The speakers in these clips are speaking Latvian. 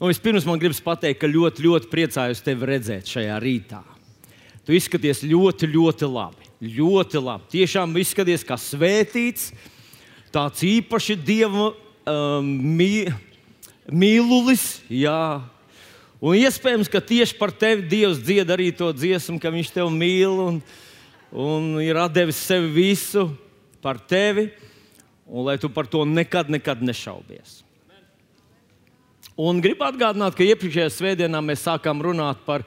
Un vispirms man gribas pateikt, ka ļoti, ļoti priecājos tevi redzēt šajā rītā. Tu izskaties ļoti, ļoti labi. Ļoti labi. Tiešām izskaties kā svētīts, tāds īpaši dieva um, mī, mīlulis. Jā. Un iespējams, ka tieši par tevi Dievs dzied arī to dziesmu, ka Viņš tevi mīl un, un ir devis sevi visu par tevi, un lai tu par to nekad, nekad nešaubies. Un gribu atgādināt, ka iepriekšējā svētdienā mēs sākām runāt par,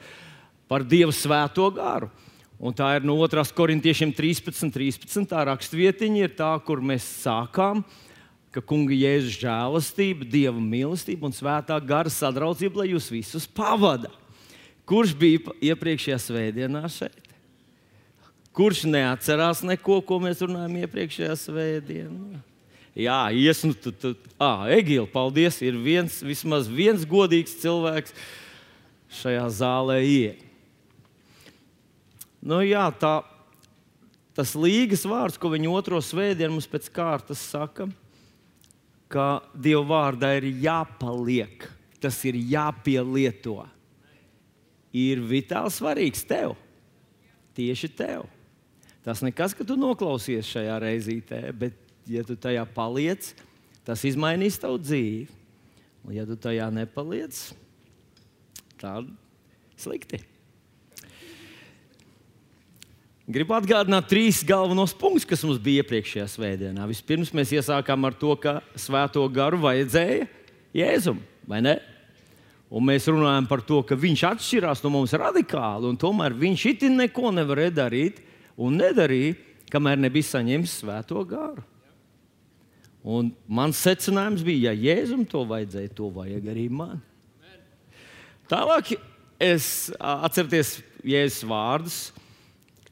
par Dieva svēto garu. Un tā ir no 2. korintiešiem 13, 13. Tā raksturvietiņa ir tā, kur mēs sākām, ka Kunga Jēzus žēlastība, Dieva mīlestība un svētā gara sadraudzība, lai jūs visus pavada. Kurš bija iepriekšējā svētdienā šeit? Kurš neatcerās neko, ko mēs runājām iepriekšējā svētdienā? Jā, iesnu, tu, tu, ah, Egīla, paldies. Ir viens, vismaz viens godīgs cilvēks šajā zālē. Iet. Nu, jā, tā, tas līgas vārds, ko viņi otro svētdienu mums pēc kārtas saka, ka Dieva vārdā ir jāpaliek, tas ir jāpielieto. Ir vitāli svarīgs tev, tieši tev. Tas nekas, ka tu noklausies šajā reizītē, bet ja tu tajā paliec, tas izmainīs tavu dzīvi. Un, ja tu tajā nepaliec, tad slikti. Gribu atgādināt trīs galvenos punktus, kas mums bija iepriekšējā svētdienā. Vispirms mēs iesākām ar to, ka svēto garu vajadzēja Jēzum, vai ne? Un mēs runājam par to, ka viņš atšķirās no mums radikāli, un tomēr viņš itin neko nevarēja darīt un nedarīja, kamēr nebija saņēmis svēto garu. Un mans secinājums bija, ja Jēzum to vajadzēja, to vajag arī man. Tālāk es atceros Jēzus vārdus,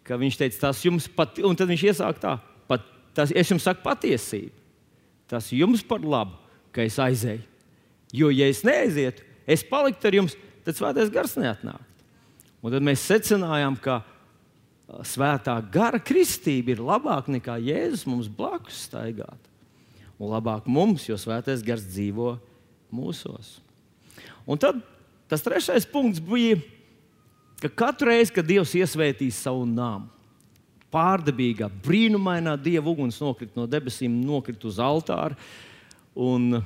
ka viņš teica, tas jums pat, un tad viņš iesāk tā, pat, tas, es jums saku patiesību. Tas jums par labu, ka es aizēju. Jo, ja es neaizietu, es paliktu ar jums, tad svētais gars neatnāktu. Un tad mēs secinājām, ka svētā gara kristība ir labāka nekā Jēzus mums blakus staigāt un labāk mums, jo svētais gars dzīvo mūsos. Un tad tas trešais punkts bija, ka katru reizi, kad Dievs iesvētīs savu nāmu, pārdabīgā, brīnumainā dieva uguns nokrita no debesīm, nokrita uz altāra. Un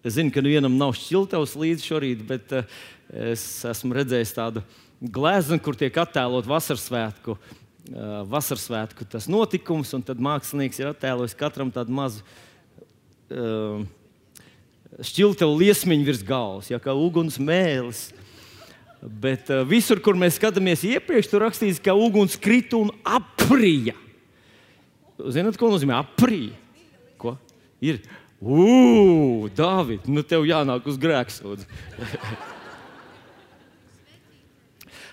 es zinu, ka nevienam nav šķiltavs līdzi šorīt, bet uh, es esmu redzējis tādu gleznu, kur tiek attēlot vasarsvētku. Uh, vasarsvētku tas notikums, un tad mākslinieks ir attēlojis katram tādu mazu uh, uh, šķiltavu liesmiņu virs galvas, ja, kā uguns mēlis. Bet uh, visur, kur mēs skatāmies iepriekš, tur rakstīts, ka uguns krita un aprija. Zināt, ko nozīmē aprija? Ko? Ir. Ugh, Dārvid, nu tev jānāk uz grēksūdzi.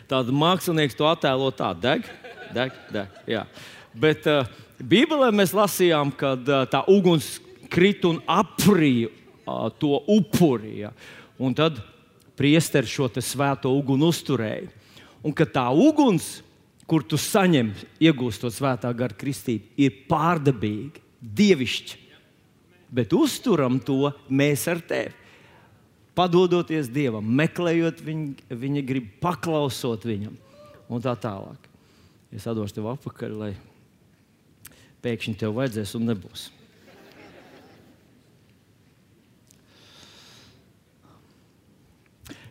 Tāda mākslinieks to attēlo tā, deg, deg, deg. Jā. Bet uh, Bībelē mēs lasījām, ka uh, tā uguns krita un aprīja uh, to upuri. Ja. Un tad priesteris šo svēto uguni uzturēja. Un ka tā uguns, kur tu saņem, iegūstot svētā gara kristību, ir pārdabīga, dievišķa. Bet uzturam to mēs ar tevi. Padodoties Dievam, meklējot viņu, viņa grib paklausot viņam un tā tālāk. Es atdošu tev atpakaļ, lai pēkšņi tev vajadzēs un nebūs.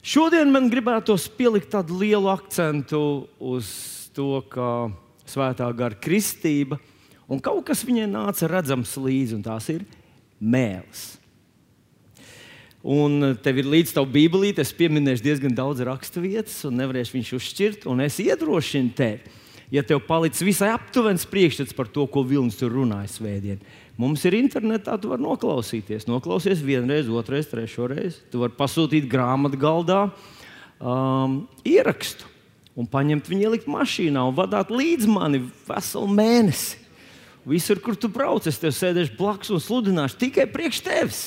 Šodien man gribētos pielikt tādu lielu akcentu uz to, ka svētā gara kristība un kaut kas viņai nāca redzams līdzi, un tās ir mēls. Un tev ir līdzi tā bībelīte, es pieminēšu diezgan daudz raksturvietas, un nevarēšu viņus uzšķirt. Es iedrošinu tevi, ja tev palicis visai aptuvens priekšstats par to, ko Vilnis tur runāja svētdien. Mums ir internetā, tu vari noklausīties. Noklausies vienreiz, otrreiz, trešreiz. Tu vari pasūtīt grāmatu galdā um, ierakstu un paņemt viņu, ielikt mašīnā un vadīt līdzi mani veselu mēnesi. Visur, kur tu brauc, es tev sēdēšu blakus un sludināšu tikai priekš tevis.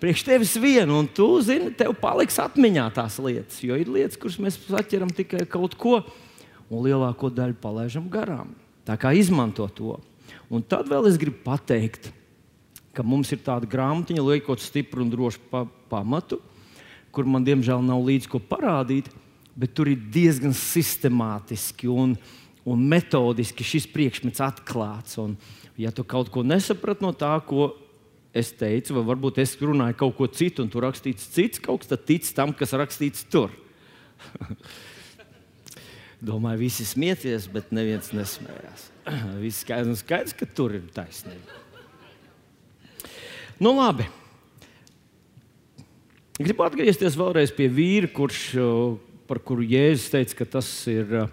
Priekš tevis vienu, un tu zini, tev paliks atmiņā tās lietas. Jo ir lietas, kuras mēs saķeram tikai kaut ko, un lielāko daļu palaidām garām. Tā kā izmanto to. Un tad vēl es gribu pateikt, ka mums ir tāda grāmatiņa, liekot stipru un drošu pa pamatu. kur man diemžēl nav līdz ko parādīt, bet tur ir diezgan sistemātiski un, un metodiski šis priekšmets atklāts. Un, ja tu kaut ko nesaprati no tā, ko es teicu, vai varbūt es runāju kaut ko citu, un tur rakstīts cits kaut kas, tad tic tam, kas rakstīts tur. Domāju, visi smieties, bet neviens nesmējās. Viss skaidrs, skaidrs, ka tur ir taisnība. Nu, labi. Gribu atgriezties vēlreiz pie vīra, kurš, par kuru Jēzus teica, ka tas ir uh,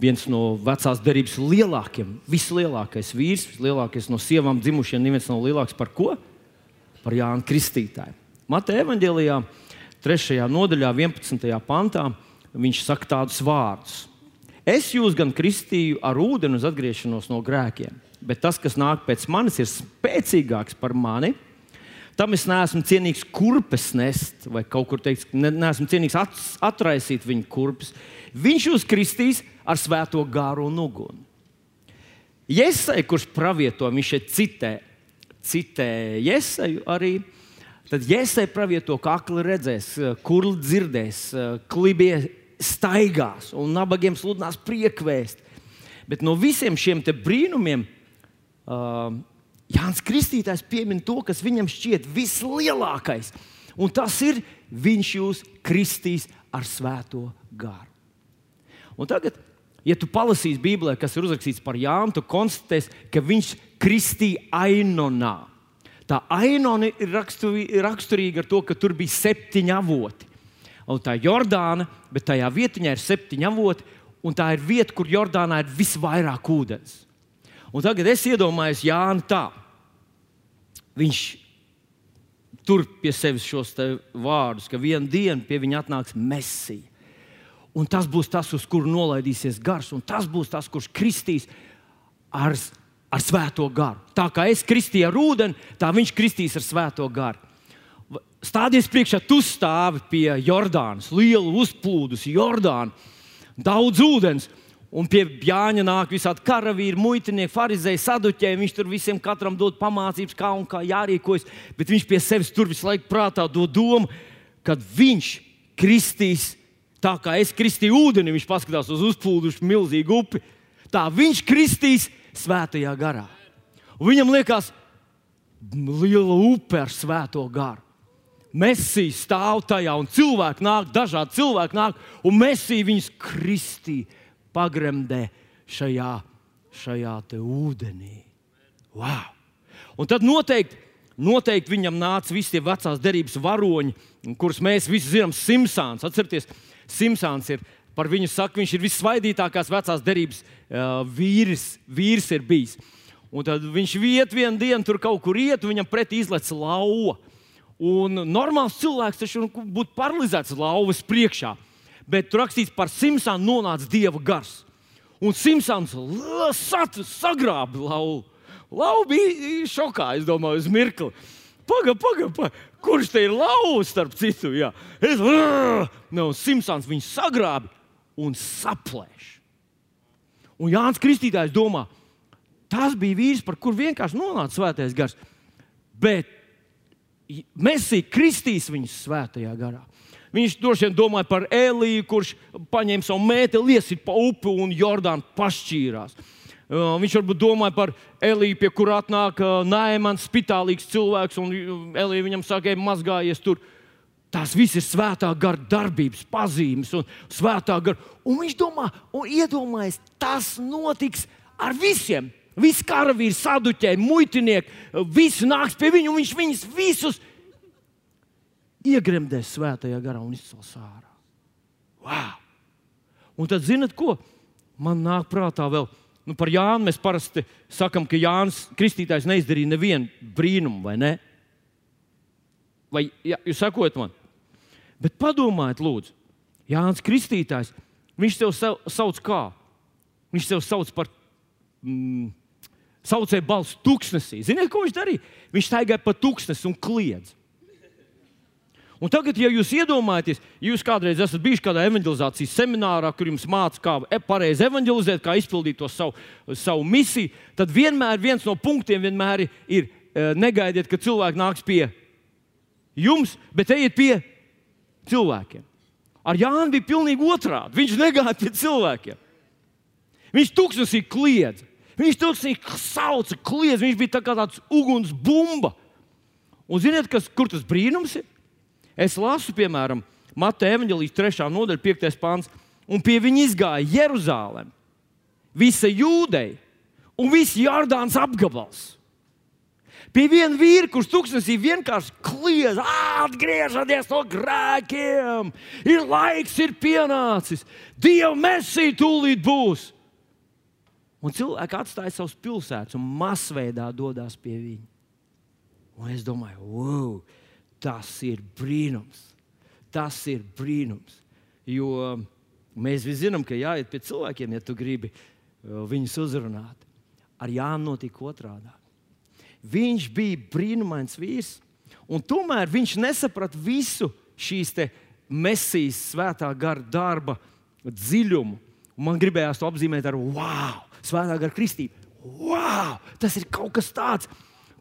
viens no vecās derības lielākajiem, vislielākais vīrs, vislielākais no sievām dzimušiem. Neviens nav lielāks par ko? Par Jānu Kristītāju. Mateja evanģēlijā, 3. nodaļā, 11. pantā, viņš saka tādus vārdus. Es jūs gan kristīju ar ūdeni uz atgriešanos no grēkiem, bet tas, kas nāk pēc manis, ir spēcīgāks par mani Tam es neesmu cienīgs kurpes nest, vai kaut kur teikt, ne, neesmu cienīgs at, atraisīt viņa kurpes. Viņš jūs kristīs ar svēto gāru un uguni. Iesai, kurš pravieto, viņš šeit citē, citē Iesaju arī. Tad Iesai pravieto, ka akli redzēs, kurli dzirdēs, klibie staigās un nabagiem sludinās priekvēst. Bet no visiem šiem brīnumiem uh, Jānis Kristītājs piemin to, kas viņam šķiet vislielākais. Un tas ir, viņš jūs kristīs ar svēto garu. Un tagad, ja tu palasīsi Bībelē, kas ir uzrakstīts par Jānu, tu konstatēsi, ka viņš kristīja ainonā. Tā ainona ir raksturīga ar to, ka tur bija septiņi avoti. Un tā ir Jordāna, bet tajā vietā ir septiņi avoti, un tā ir vieta, kur Jordānā ir visvairāk ūdens. Un tagad es iedomājos Jānu tā. Viņš tur pie sevis šos vārdus, ka vienā dienā pie viņa atnāks Mēsija. Un tas būs tas, uz kuru nolaidīsies gars, un tas būs tas, kurš kristīs ar, ar svēto garu. Tā kā es kristīju ar ūdeni, tā viņš kristīs ar svēto garu. Stāties priekšā, tu stāvi pie Jordānas, lielu uzplūdus, Jordānu, daudz ūdens. Un pie Jāņa nāk visādi karavīri, muitinieki, farizēji, saduķēji. Viņš tur visiem katram dod pamācības, kā un kā jārīkojas. Bet viņš pie sevis tur visu laiku prātā dod domu, ka viņš kristīs tā, kā es kristīju ūdeni. Viņš paskatās uz uzplūdušu milzīgu upi. Tā viņš kristīs svētajā garā. Un viņam liekas, liela upe ar svēto garu. Mēsīs stāv tajā, un cilvēki nāk, dažādi cilvēki nāk, un mēsī viņus kristīja pagremdē šajā, šajā ūdenī. Wow! Un tad noteikti, noteikti viņam nāca visi tie vecās derības varoņi, kurus mēs visi zinām, Simpsons. Atcerieties, Simpsons ir par viņu saka, viņš ir visvaidītākais vecās derības uh, vīrs, vīrs ir bijis. Un tad viņš iet vienu dienu, tur kaut kur iet, un viņam pretī izlaiž lauva. Un normāls cilvēks taču būtu paralizēts lauvas priekšā bet tur rakstīts par Simpsonu nonāca dieva gars. Un Simpsons sagrāba lauvu. Lauva bija šokā, es domāju, uz mirkli. Pagaidi, pagaidi, paga. kurš te ir lauvs, starp citu? Jā. Es no Simpsons viņu sagrābi un saplēš. Un Jānis Kristītājs domā, tas bija vīrs, par kuru vienkārši nonāca svētais gars. Bet Mēsī kristīs viņu svētajā garā. Viņš droši vien domāja par Eliju, kurš paņēma savu mēteli, iesita pa upi un Jordānu pašķīrās. Uh, viņš varbūt domāja par Eliju, pie kura atnāk uh, Nēmans, spitālīgs cilvēks, un Elija viņam saka, ej, mazgājies tur. Tās visas ir svētā gara darbības pazīmes un svētā gara. Un viņš domā, un iedomājas, tas notiks ar visiem. Visi karavīri, saduķēji, muitinieki, visi nāks pie viņa, un viņš viņus visus iegremdēs svētajā garā un izcels ārā. Wow! Un tad, zinat, ko? Man nāk prātā vēl. Nu, par Jānu mēs parasti sakām, ka Jānis Kristītājs neizdarīja nevienu brīnumu, vai ne? Vai jā, jūs sakojat man? Bet padomājiet, lūdzu, Jānis Kristītājs, viņš tev sauc kā? Viņš tev sauc par mm, saucēju balsu tūkstnesī. Ziniet, ko viņš darīja? Viņš staigāja pa tūkstnesi un kliedz. Un tagad, ja jūs iedomājaties, ja jūs kādreiz esat bijuši kādā evanģelizācijas seminārā, kur jums mācīja, kā e, pareizi evanģelizēt, kā izpildīt to savu, savu misiju, tad vienmēr viens no punktiem vienmēr ir, ir e, negaidiet, ka cilvēki nāks pie jums, bet ejiet pie cilvēkiem. Ar Jānu bija pilnīgi otrādi. Viņš negāja pie cilvēkiem. Viņš tūkstnesī kliedza. Viņš tūkstnesī sauca, kliedza. Viņš bija tā kā tāds uguns bumba. Un ziniet, kas, kur tas brīnums ir? Es lasu, piemēram, Mateja evanģelijas 3. nodaļa, 5. pāns, un pie viņa izgāja Jeruzalem, visa jūdeja un viss Jordāns apgabals. Pie viena vīra, kurš tūkstnesī vienkārši kliedz, atgriežaties no grēkiem, ir laiks, ir pienācis, Dieva mesija tūlīt būs. Un cilvēki atstāja savus pilsētas un masveidā dodas pie viņa. Un es domāju, wow, tas ir brīnums. Tas ir brīnums. Jo mēs visi zinām, ka jāiet pie cilvēkiem, ja tu gribi uh, viņus uzrunāt. Ar Jānu notika otrādi. Viņš bija brīnumains vīrs, un tomēr viņš nesaprata visu šīs mesijas svētā gara darba dziļumu. Un man gribējās to apzīmēt ar wow, svētā gara kristību. Wow, tas ir kaut kas tāds,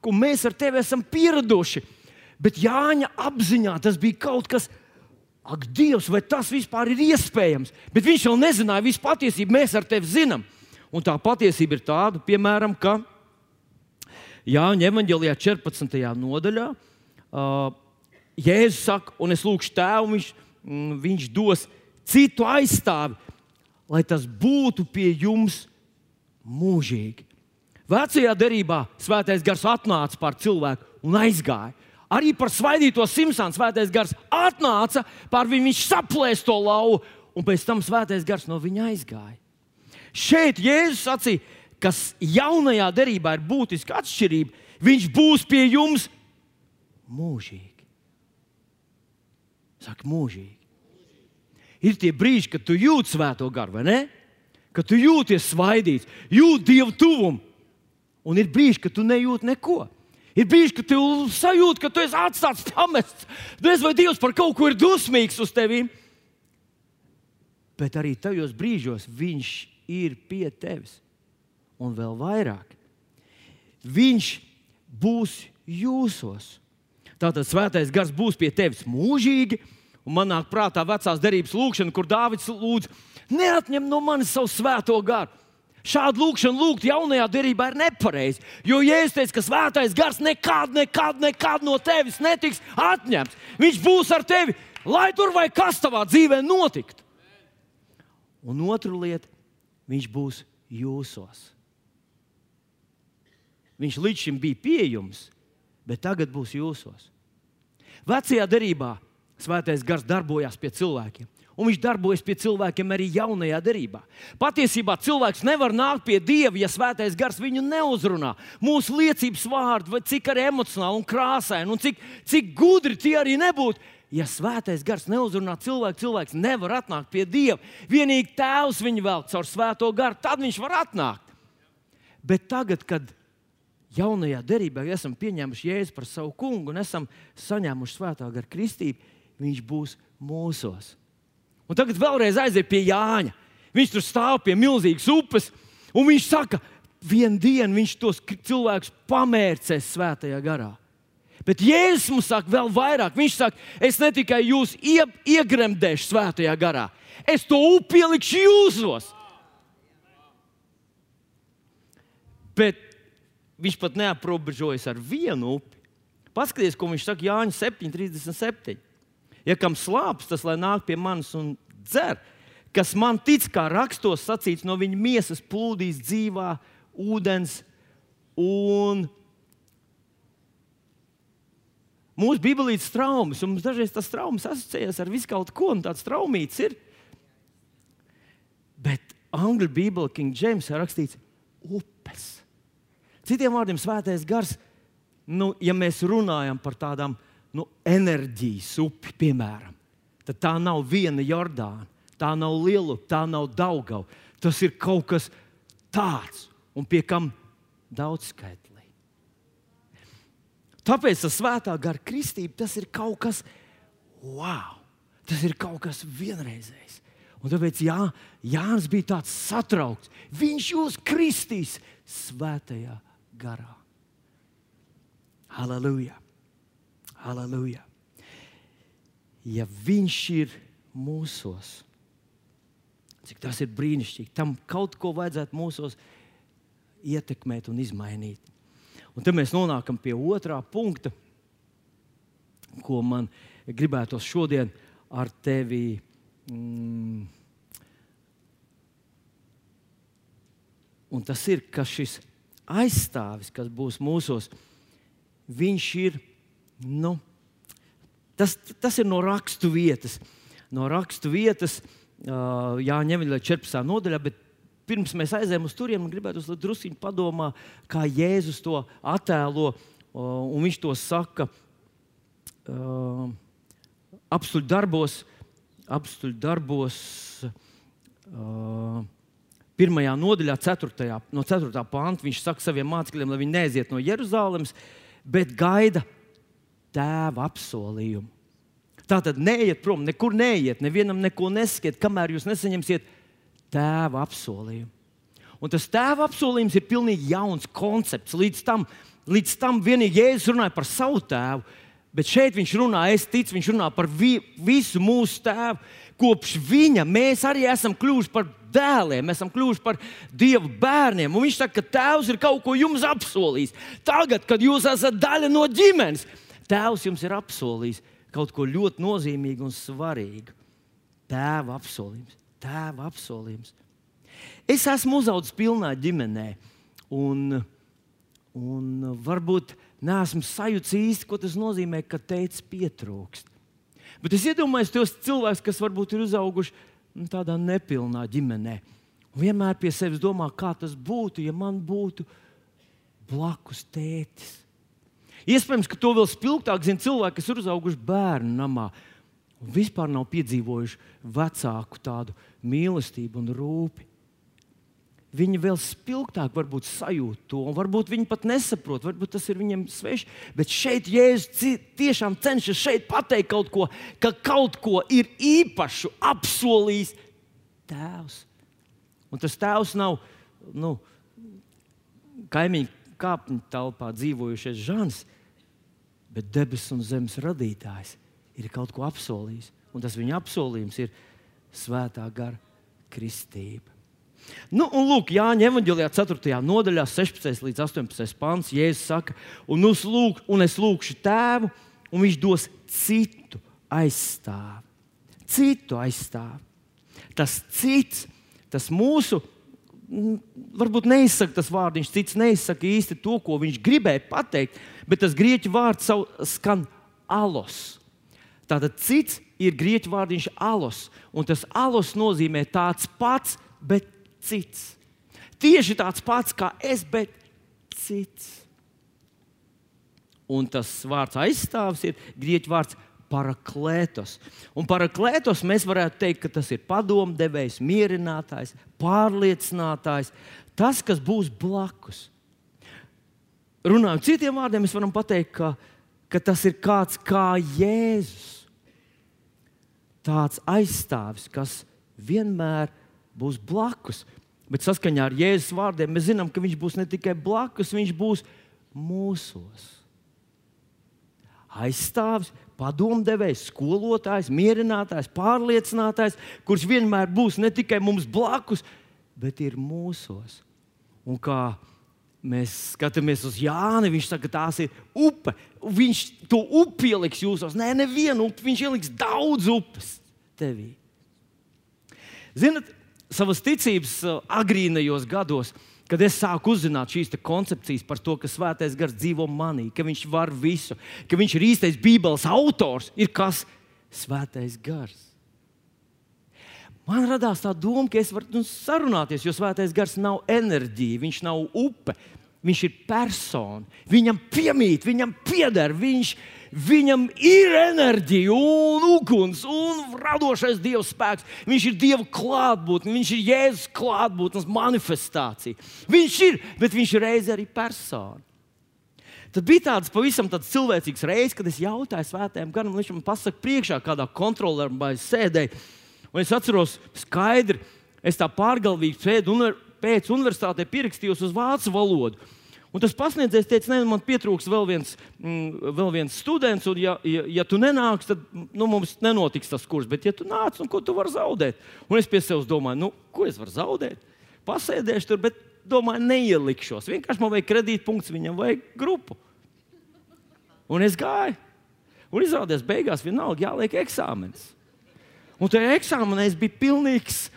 ko mēs ar tevi esam pieraduši. Bet Jāņa apziņā tas bija kaut kas, ak, Dievs, vai tas vispār ir iespējams? Bet viņš jau nezināja visu patiesību, mēs ar tevi zinām. Un tā patiesība ir tāda, piemēram, ka Jāņa evanģēlijā 14. nodaļā uh, Jēzus saka, un es lūgšu tēvu, viņš, mm, viņš dos citu aizstāvi, lai tas būtu pie jums mūžīgi. Vecajā derībā svētais gars atnāca pār cilvēku un aizgāja. Arī par svaidīto Simpsonu svētais gars atnāca pār viņu, viņš saplēs to lauvu, un pēc tam svētais gars no viņa aizgāja. Šeit Jēzus sacīja, kas jaunajā derībā ir būtiska atšķirība. Viņš būs pie jums mūžīgi. Saka, mūžīgi. Ir tie brīži, kad tu jūti svēto garu, vai ne? Kad tu jūties svaidīts, jūti dievu tuvumu. Un ir brīži, kad tu nejūti neko. Ir brīži, kad tu sajūti, ka tu esi atstāts, pamests. Diez vai Dievs par kaut ko ir dusmīgs uz tevi. Bet arī tajos brīžos Viņš ir pie tevis. Un vēl vairāk, Viņš būs jūsos. Tātad svētais gars būs pie tevis mūžīgi. Un manā prātā vecās derības lūkšana, kur Dārvids lūdz, neatņem no manis savu svēto garu. Šādu lūgšanu lūgt jaunajā derībā ir nepareizi. Jo, ja es teicu, ka svētais gars nekad, nekad, nekad no tevis netiks atņemts, viņš būs ar tevi, lai tur vai kas tavā dzīvē notiktu. Un otra lieta, viņš būs jūsos. Viņš līdz šim bija pie jums, bet tagad būs jūsos. Vecajā derībā svētais gars darbojās pie cilvēkiem. Un viņš darbojas pie cilvēkiem arī jaunajā derībā. Patiesībā cilvēks nevar nākt pie Dieva, ja svētais gars viņu neuzrunā. Mūsu liecības vārdi, cik arī emocionāli un krāsaini, un cik, cik gudri tie arī nebūtu, ja svētais gars neuzrunā cilvēku, cilvēks nevar atnākt pie Dieva. Vienīgi Tēvs viņu velk caur svēto garu, tad viņš var atnākt. Bet tagad, kad jaunajā derībā esam pieņēmuši Jēzu par savu kungu un esam saņēmuši svētā gara kristību, viņš būs mūsos. Un tagad vēlreiz aiziet pie Jāņa. Viņš tur stāv pie milzīgas upes, un viņš saka, vienu dienu viņš tos cilvēkus pamērcēs svētajā garā. Bet Jēzus mums saka vēl vairāk. Viņš saka, es ne tikai jūs ie, iegremdēšu svētajā garā, es to upi ielikšu jūsos. Bet viņš pat neaprobežojas ar vienu upi. Paskaties, ko viņš saka Jānis 7,37. Ja kam slāpes, tas lai nāk pie manis un dzer, kas man tic, kā rakstos sacīts, no viņa miesas plūdīs dzīvā ūdens. Un mūsu bībelītes traumas, un mums dažreiz tas traumas asociējas ar visu kaut ko, un tāds traumīts ir. Bet angļu bībelē King James ir rakstīts upes. Citiem vārdiem, svētais gars, nu, ja mēs runājam par tādām nu, enerģijas upi, piemēram, tad tā nav viena Jordāna, tā nav liela, tā nav Daugava. Tas ir kaut kas tāds, un pie kam daudz skaitlī. Tāpēc tas svētā gara kristība tas ir kaut kas wow! Tas ir kaut kas vienreizējs. Un tāpēc jā, Jānis bija tāds satraukts. Viņš jūs kristīs svētajā garā. Halleluja! Halleluja! ja Viņš ir mūsos. Cik tas ir brīnišķīgi. Tam kaut ko vajadzētu mūsos ietekmēt un izmainīt. Un tad mēs nonākam pie otrā punkta, ko man gribētos šodien ar tevi. Mm, Un tas ir, ka šis aizstāvis, kas būs mūsos, viņš ir. Nu, tas, tas ir no rakstu vietas. No rakstu vietas, uh, Jāņem Evanģēlē 14. nodaļā, bet pirms mēs aizējām uz turieni, gribētu druskuļi padomā, kā Jēzus to attēlo. Uh, un viņš to saka uh, apstuļu darbos, apstuļu darbos. Uh, pirmajā nodaļā, 4. no 4. pānta, viņš saka saviem mācekļiem, lai viņi neaiziet no Jeruzalemes, bet gaida tēva apsolījumu. Tā tad neiet prom, nekur neiet, nevienam neko nesakiet, kamēr jūs nesaņemsiet tēva apsolījumu. Un tas tēva apsolījums ir pilnīgi jauns koncepts. Līdz tam, līdz tam vienīgi Jēzus runāja par savu tēvu, bet šeit viņš runā, es ticu, viņš runā par vi, visu mūsu tēvu. Kopš viņa mēs arī esam kļuvuši par dēliem, mēs esam kļuvuši par Dieva bērniem. Un viņš saka, ka Tēvs ir kaut ko jums apsolījis. Tagad, kad jūs esat daļa no ģimenes, Tēvs jums ir apsolījis kaut ko ļoti nozīmīgu un svarīgu. Tēva apsolījums. Tēva apsolījums. Es esmu uzaugusi pilnā ģimenē, un, un varbūt neesmu sajūta īsti, ko tas nozīmē, ka teicis pietrūkst. Bet es iedomājos tos cilvēkus, kas varbūt ir uzauguši nu, tādā nepilnā ģimenē. Un vienmēr pie sevis domā, kā tas būtu, ja man būtu blakus tētis. Iespējams, ka to vēl spilgtāk zina cilvēki, kas ir uzauguši bērnu namā un vispār nav piedzīvojuši vecāku tādu mīlestību un rūpību viņi vēl spilgtāk varbūt sajūt to, un varbūt viņi pat nesaprot, varbūt tas ir viņiem svešs. Bet šeit Jēzus tiešām cenšas šeit pateikt kaut ko, ka kaut ko ir īpašu apsolījis Tēvs. Un tas Tēvs nav nu, kaimiņu kāpņu telpā dzīvojušais Žants, bet debesu un zemes radītājs ir kaut ko apsolījis. Un tas viņa apsolījums ir svētā gara kristība. Nu, un lūk, Jāņa evanģēlijā 4. nodaļā, 16 līdz 18 pāns, Jēzus saka, un, lūk, un es lūgšu tēvu, un viņš dos citu aizstāvu. Citu aizstāvu. Tas cits, tas mūsu, varbūt neizsaka tas vārdiņš, cits neizsaka īsti to, ko viņš gribēja pateikt, bet tas grieķu vārds skan alos. Tātad cits ir grieķu vārdiņš alos, un tas alos nozīmē tāds pats, bet cits. Tieši tāds pats kā es, bet cits. Un tas vārds aizstāvis ir grieķu vārds paraklētos. Un paraklētos mēs varētu teikt, ka tas ir padomdevējs, mierinātājs, pārliecinātājs, tas, kas būs blakus. Runājot citiem vārdiem, mēs varam pateikt, ka, ka tas ir kāds kā Jēzus. Tāds aizstāvis, kas vienmēr būs blakus. Bet saskaņā ar Jēzus vārdiem mēs zinām, ka viņš būs ne tikai blakus, viņš būs mūsos. Aizstāvis, padomdevējs, skolotājs, mierinātājs, pārliecinātājs, kurš vienmēr būs ne tikai mums blakus, bet ir mūsos. Un kā mēs skatāmies uz Jāni, viņš saka, ka tās ir upe. Viņš to upi ieliks jūsos. Nē, nevienu upi, viņš ieliks daudz upes tevī. Ziniet, savas ticības uh, agrīnajos gados, kad es sāku uzzināt šīs koncepcijas par to, ka svētais gars dzīvo manī, ka viņš var visu, ka viņš ir īstais Bībeles autors, ir kas svētais gars. Man radās tā doma, ka es varu nu, sarunāties, jo svētais gars nav enerģija, viņš nav upe, viņš ir persona. Viņam piemīt, viņam pieder, viņš ir Viņam ir enerģija, un uguns, un radošais Dieva spēks. Viņš ir Dieva klātbūtne, viņš ir Jēzus klātbūtnes manifestācija. Viņš ir, bet viņš ir reizē arī persona. Tad bija tāds pavisam tāds cilvēcīgs reizes, kad es jautāju svētējiem garam, viņš man pasaka priekšā, kādā kontrolē sēdēja. Un es atceros skaidri, es tā pārgalvīgi sēdu un pēc universitātē pierakstījos uz vācu valodu. Un tas pasniedzējs teica, nē, man pietrūks vēl viens, mm, vēl viens students, un, ja, ja, ja tu nenāks, tad nu, mums nenotiks tas kurs. Bet, ja tu nāc, nu, ko tu vari zaudēt? Un es pie sevis domāju, nu, ko es varu zaudēt? Pasēdēšu tur, bet domāju, neielikšos. Vienkārši man vajag kredītpunkts, viņam vajag grupu. Un es gāju. Un izrādījās, beigās vienalga jāliek eksāmenis. Un tajā eksāmenā es biju pilnīgs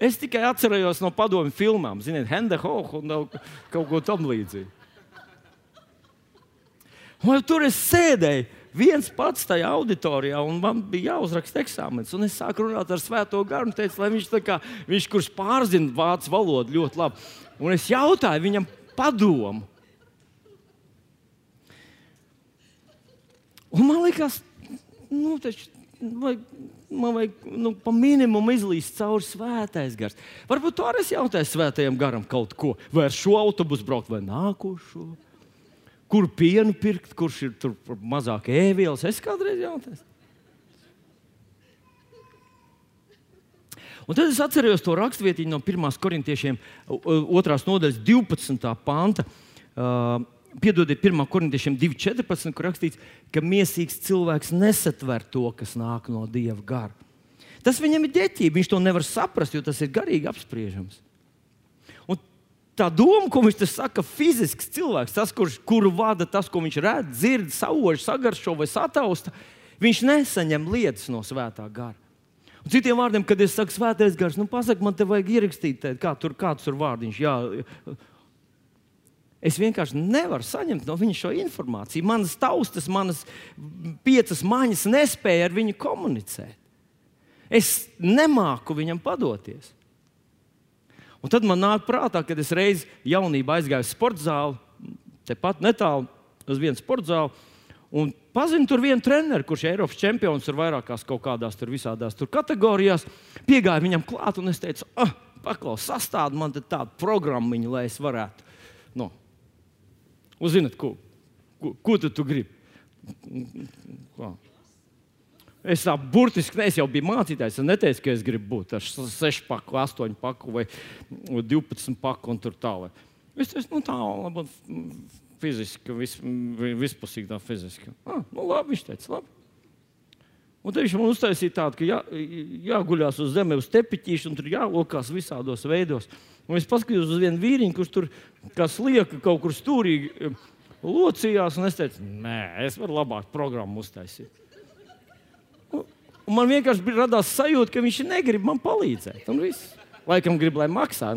Es tikai atcerējos no padomju filmām, ziniet, Henda Hoha un kaut ko tamlīdzīgu. Un tur es sēdēju viens pats tajā auditorijā, un man bija jāuzraksta eksāmenis. Es sāku runāt ar Svēto garu, un teicu, lai viņš, kā, viņš kurš pārzina vācu valodu ļoti labi. Un es jautāju viņam padomu. Un man liekas, nu, taču, vajag, man vajag nu, pa minimumu izlīst cauri svētais gars. Varbūt tu arī jautāji svētajam garam kaut ko, vai ar šo autobusu braukt, vai nākošo. Kur pienu pirkt, kurš ir tur mazāk ēvielas? Es kādreiz jautāju. Un tad es atceros to rakstvietiņu no 1. korintiešiem, 2. nodaļas 12. panta. Uh, Piedodiet, 1. korintiešiem 2.14, kur rakstīts, ka mīlīgs cilvēks nesatver to, kas nāk no dieva gara. Tas viņam ir ģeķība, viņš to nevar saprast, jo tas ir garīgi apspriežams. Un tā doma, ko viņš saka, fizisks cilvēks, tas, kurš, kuru vada tas, ko viņš redz, dzird, sauž, sagaršo vai satausta, viņš nesaņem lietas no svētā gara. Un citiem vārdiem, kad es saku, svētais gars, nu, pasak, man te vajag ierakstīt, kā tur, kāds tur vārdiņš. Jā, Es vienkārši nevaru saņemt no viņa šo informāciju. Manas taustas, manas piecas maņas nespēja ar viņu komunicēt. Es nemāku viņam padoties. Un tad man nāk prātā, kad es reiz jaunībā aizgāju uz sporta zāli, tepat netālu uz vienu sporta zāli. Un pazinu tur vienu treneru, kurš ir Eiropas čempions ar vairākās kaut kādās tur visādās tur kategorijās. Piegāju viņam klāt un es teicu, ah, paklaus, sastādi man tādu programmu, lai es varētu. Un zinat, ko, ko, ko tu, tu gribi? Ko? Es tā burtiski ne, es jau biju mācītājs. Es neteicu, ka es gribu būt ar 6 paku, 8 paku vai 12 paku un tur tālāk. Es teicu, nu tā, labi, fiziski, vis, vispusīgi tā fiziski. Ah, nu labi, viņš teica, labi. Un viņš man uztaisīja tādu, ka jā, jāguļās uz zemes, uz tepiķīša, un tur jālokās visādos veidos. Un es paskatījos uz vienu vīriņu, kurš tur kā slieka kaut kur stūrīgi eh, locījās. Es teicu, nē, es varu labāk programmu uztaisīt. Un, man vienkārši radās sajūta, ka viņš negrib man palīdzēt. Un viss. Laikam grib, lai maksā.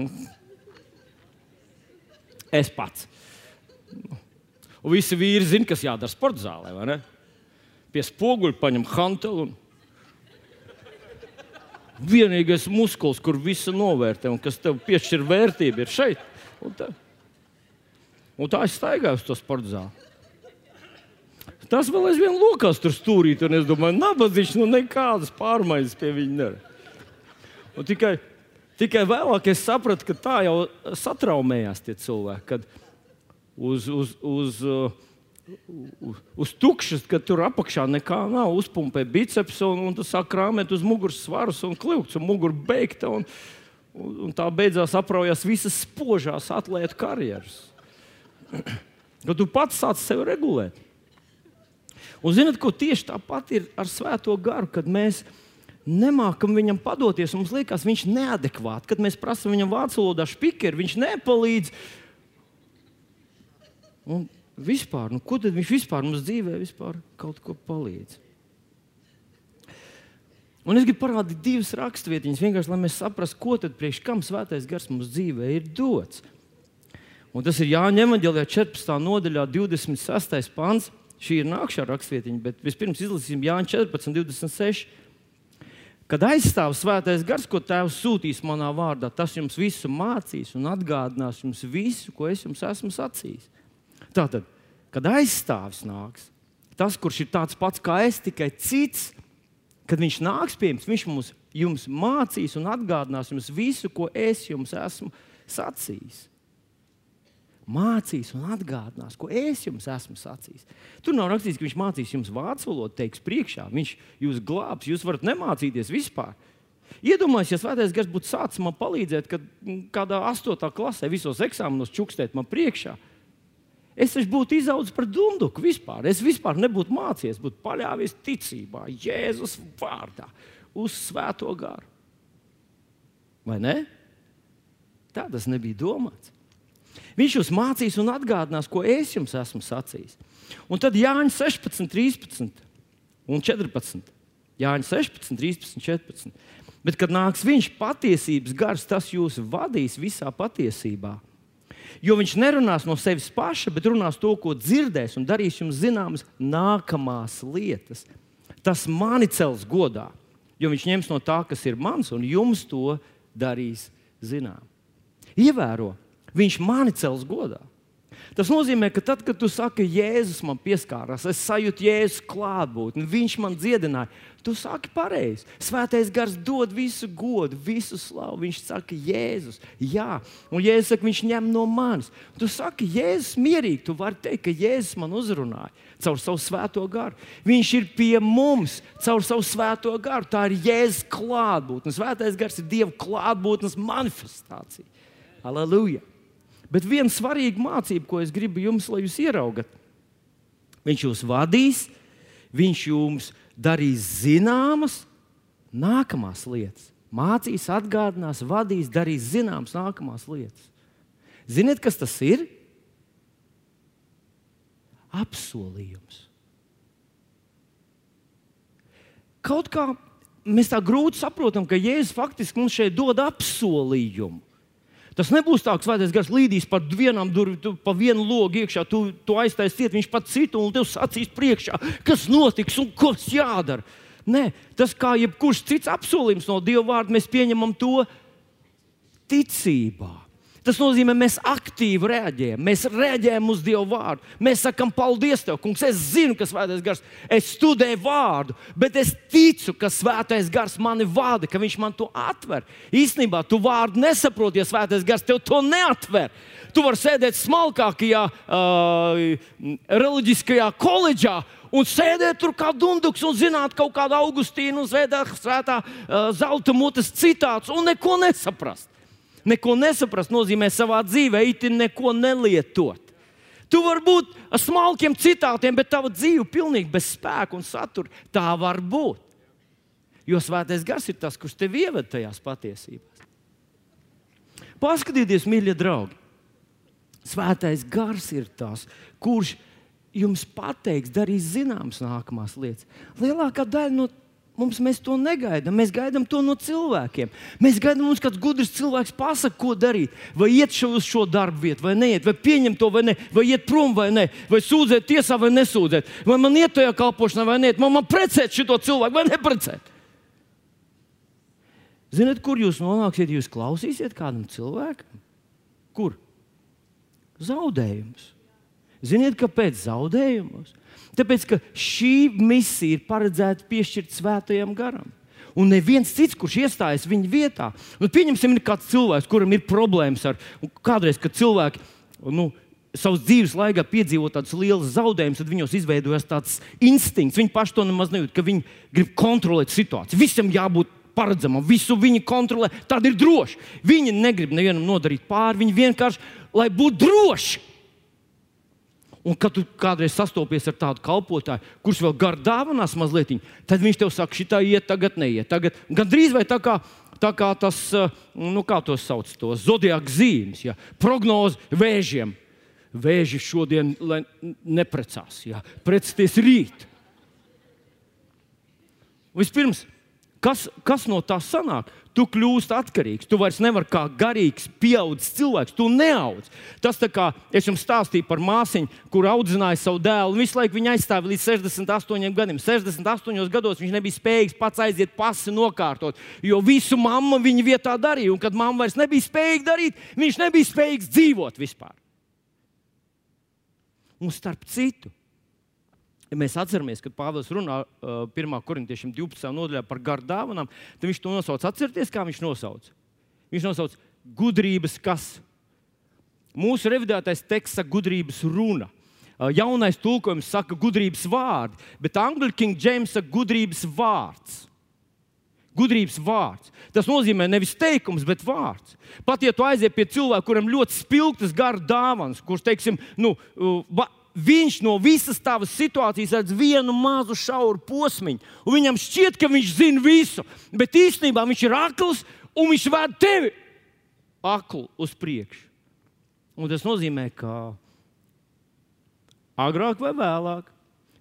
Es pats. Un visi vīri zina, kas jādara sporta zālē. Pie spoguļa paņem hantelu un vienīgais muskulis, kur visu novērtē un kas tev piešķir vērtību, ir šeit. Un tā, un tā es staigāju uz to sporta zāli. Tas vēl aizvien lokās tur stūrīt, un es domāju, nabadzīgs, nu nekādas pārmaiņas pie viņa nevar. Tikai, tikai vēlāk es sapratu, ka tā jau satraumējās tie cilvēki, kad uz, uz, uz uh, uz tukšas, ka tur apakšā nekā nav. Uzpumpē biceps un, un tu sāk krāpēt uz muguras svarus un kļūst, un mugura beigta. Un, un, un tā beidzās apraujas visas spožās atlētu karjeras. Kad tu pats sāc sevi regulēt. Un zinot, ko tieši tāpat ir ar Svēto garu, kad mēs nemākam viņam padoties, mums liekas, viņš ir neadekvāts. Kad mēs prasām viņam vācu valodā spīķeri, viņš nepalīdz. Un vispār, nu, ko tad viņš vispār mums dzīvē vispār kaut ko palīdz? Un es gribu parādīt divas raksturvietas, vienkārši lai mēs saprastu, ko tad priekš kam svētais gars mums dzīvē ir dots. Un tas ir Jāņa Evanģelijā 14. nodaļā, 26. pāns. Šī ir nākamā raksturvietiņa, bet vispirms izlasīsim Jāņa 14, 26. Kad aizstāv svētais gars, ko Tēvs sūtīs manā vārdā, tas jums visu mācīs un atgādinās jums visu, ko es jums esmu sacījis. Tātad, kad aizstāvis nāks, tas, kurš ir tāds pats kā es, tikai cits, kad viņš nāks pie jums, viņš mums jums mācīs un atgādinās jums visu, ko es jums esmu sacījis. Mācīs un atgādinās, ko es jums esmu sacījis. Tur nav rakstīts, ka viņš mācīs jums vācu valodu, teiks priekšā. Viņš jūs glābs, jūs varat nemācīties vispār. Iedomājieties, ja Svētais Gars būtu sācis man palīdzēt, kad kādā astotā klasē visos eksāmenos čukstēt man priekšā. Es taču būtu izaudzis par dunduku vispār. Es vispār nebūtu mācījies, būtu paļāvies ticībā, Jēzus vārdā, uz Svēto garu. Vai ne? Tā tas nebija domāts. Viņš jūs mācīs un atgādinās, ko es jums esmu sacījis. Un tad Jānis 16, 13 un 14. Jānis 16, 13, 14. Bet, kad nāks viņš patiesības gars, tas jūs vadīs visā patiesībā. Jo viņš nerunās no sevis paša, bet runās to, ko dzirdēs, un darīs jums zināmas nākamās lietas. Tas mani cels godā, jo viņš ņems no tā, kas ir mans, un jums to darīs zinām. Ievēro, viņš mani cels godā. Tas nozīmē, ka tad, kad tu saki, Jēzus man pieskārās, es sajūtu Jēzus klātbūtni, viņš man dziedināja. Tu saki pareizi. Svētais gars dod visu godu, visu slavu. Viņš saka, Jēzus, jā, un Jēzus saka, viņš ņem no manis. Tu saki, Jēzus, mierīgi, tu vari teikt, ka Jēzus man uzrunāja caur savu svēto garu. Viņš ir pie mums caur savu svēto garu. Tā ir Jēzus klātbūtne. Svētais gars ir Dieva klātbūtnes manifestācija. Aleluja! Bet viena svarīga mācība, ko es gribu jums, lai jūs ieraugat, viņš jūs vadīs, viņš jums darīs zināmas nākamās lietas. Mācīs, atgādinās, vadīs, darīs zināmas nākamās lietas. Ziniet, kas tas ir? Apsolījums. Kaut kā mēs tā grūti saprotam, ka Jēzus faktiski mums šeit dod apsolījumu. Tas nebūs tā, ka svētais gars līdīs pa vienām durvīm, pa vienu logu iekšā, tu, tu aiztaisi ciet, viņš pat citu un tev sacīs priekšā, kas notiks un kas jādara. Nē, tas kā jebkurš cits apsolījums no Dieva vārda, mēs pieņemam to ticībā. Tas nozīmē, mēs aktīvi reaģējam, mēs reaģējam uz Dieva vārdu. Mēs sakām, paldies, Tev, Kungs. Es zinu, ka Svētais Gars, es studēju vārdu, bet es ticu, ka Svētais Gars mani vada, ka Viņš man to atver. Īstenībā tu vārdu nesaproti, ja Svētais Gars tev to neatver. Tu vari sēdēt smalkākajā uh, reliģiskajā koledžā un sēdēt tur kā dunduks un zināt kaut kādu Augustīnu un svētā uh, zelta mutes citāts un neko nesaprast. Neko nesaprast nozīmē savā dzīvē, itin neko nelietot. Tu vari būt ar smalkiem citātiem, bet tava dzīve ir pilnīgi bez spēka un satura. Tā var būt. Jo svētais gars ir tas, kurš tevi ieved tajās patiesībās. Paskatieties, mīļie draugi! Svētais gars ir tas, kurš jums pateiks, darīs zināmas nākamās lietas. Lielākā daļa no Mums mēs to negaidām. Mēs gaidām to no cilvēkiem. Mēs gaidām, ka kāds gudrs cilvēks pasakā, ko darīt. Vai iet uz šo darbu vietu, vai neiet, vai pieņemt to, vai ne, vai iet prom, vai ne, vai sūdzēt tiesā, vai nesūdzēt. Vai man iet tajā kalpošanā, vai neiet, man, man precēt šo cilvēku, vai neprecēt. Ziniet, kur jūs nonāksiet, ja jūs klausīsiet kādam cilvēkam? Kur? Zaudējums. Ziniet, kāpēc zaudējumus? Tāpēc, ka šī misija ir paredzēta piešķirt svētajam garam. Un neviens cits, kurš iestājas viņa vietā, nu, pieņemsim, ir kāds cilvēks, kuram ir problēmas ar kādreiz, kad cilvēki nu, savas dzīves laikā piedzīvo tādus lielus zaudējumus, tad viņos izveidojas tāds instinkts. Viņi paši to nemaz nejūt, ka viņi grib kontrolēt situāciju. Visam jābūt paredzamam, visu viņi kontrolē. Tad ir droši. Viņi negrib nevienam nodarīt pāri, viņi vienkārši, lai būtu droši Un, kad tu kādreiz sastopies ar tādu kalpotāju, kurš vēl gar dāvanās mazliet, tad viņš tev saka, šī tā iet, tagad neiet. Tagad, gan drīz vai tā kā, tā kā tas, eh, nu, kā to sauc, to zodiāku zīmes, ja? prognozi vēžiem. Vēži šodien neprecās, ja? precēties rīt. Vispirms, kas, kas no tā sanāk? Tu kļūsi atkarīgs. Tu vairs nevari kā garīgs, pieaugušs cilvēks, tu neaudz. Tas tā kā es jums stāstīju par māsiņu, kur audzināja savu dēlu. Visu laiku viņa aizstāja līdz 68 gadiem. 68 gados viņš nebija spējīgs pats aiziet pasi nokārtot, jo visu mamma viņa vietā darīja. Un kad mamma vairs nebija spējīga darīt, viņš nebija spējīgs dzīvot vispār. Un starp citu, Ja mēs atceramies, kad Pāvils runā uh, 1. korintiešiem 12. nodaļā par garu dāvanām, tad viņš to nosauc. Atcerieties, kā viņš nosauc. Viņš nosauc gudrības kas. Mūsu revidētais teksts saka gudrības runa. Jaunais tulkojums saka gudrības vārdi, bet angļu King James saka gudrības vārds. Gudrības vārds. Tas nozīmē nevis teikums, bet vārds. Pat ja tu aizies pie cilvēka, kuram ļoti spilgtas gara dāvanas, kurš, teiksim, nu, viņš no visas tavas situācijas redz vienu mazu šauru posmiņu, un viņam šķiet, ka viņš zina visu, bet īstenībā viņš ir akls un viņš ved tevi aklu uz priekšu. Un tas nozīmē, ka agrāk vai vēlāk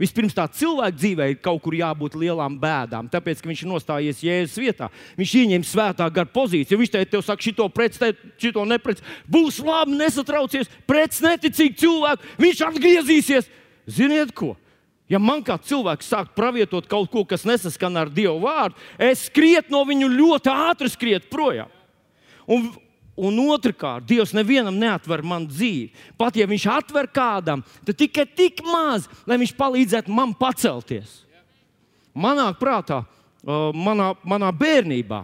Vispirms tā cilvēka dzīvē ir kaut kur jābūt lielām bēdām, tāpēc, ka viņš ir nostājies Jēzus vietā. Viņš ieņem svētā gara pozīciju. Viņš teica, tev saka, šito prets, šito neprets. Būs labi, nesatraucies, prets neticīgi cilvēki. Viņš atgriezīsies. Ziniet ko? Ja man kā cilvēks sāk pravietot kaut ko, kas nesaskan ar Dieva vārdu, es skrietu no viņu ļoti ātri skriet projām. Un, Un otrkārt, Dievs nevienam neatver man dzīvi. Pat ja Viņš atver kādam, tad tikai tik maz, lai Viņš palīdzētu man pacelties. Manā prātā, manā, manā bērnībā,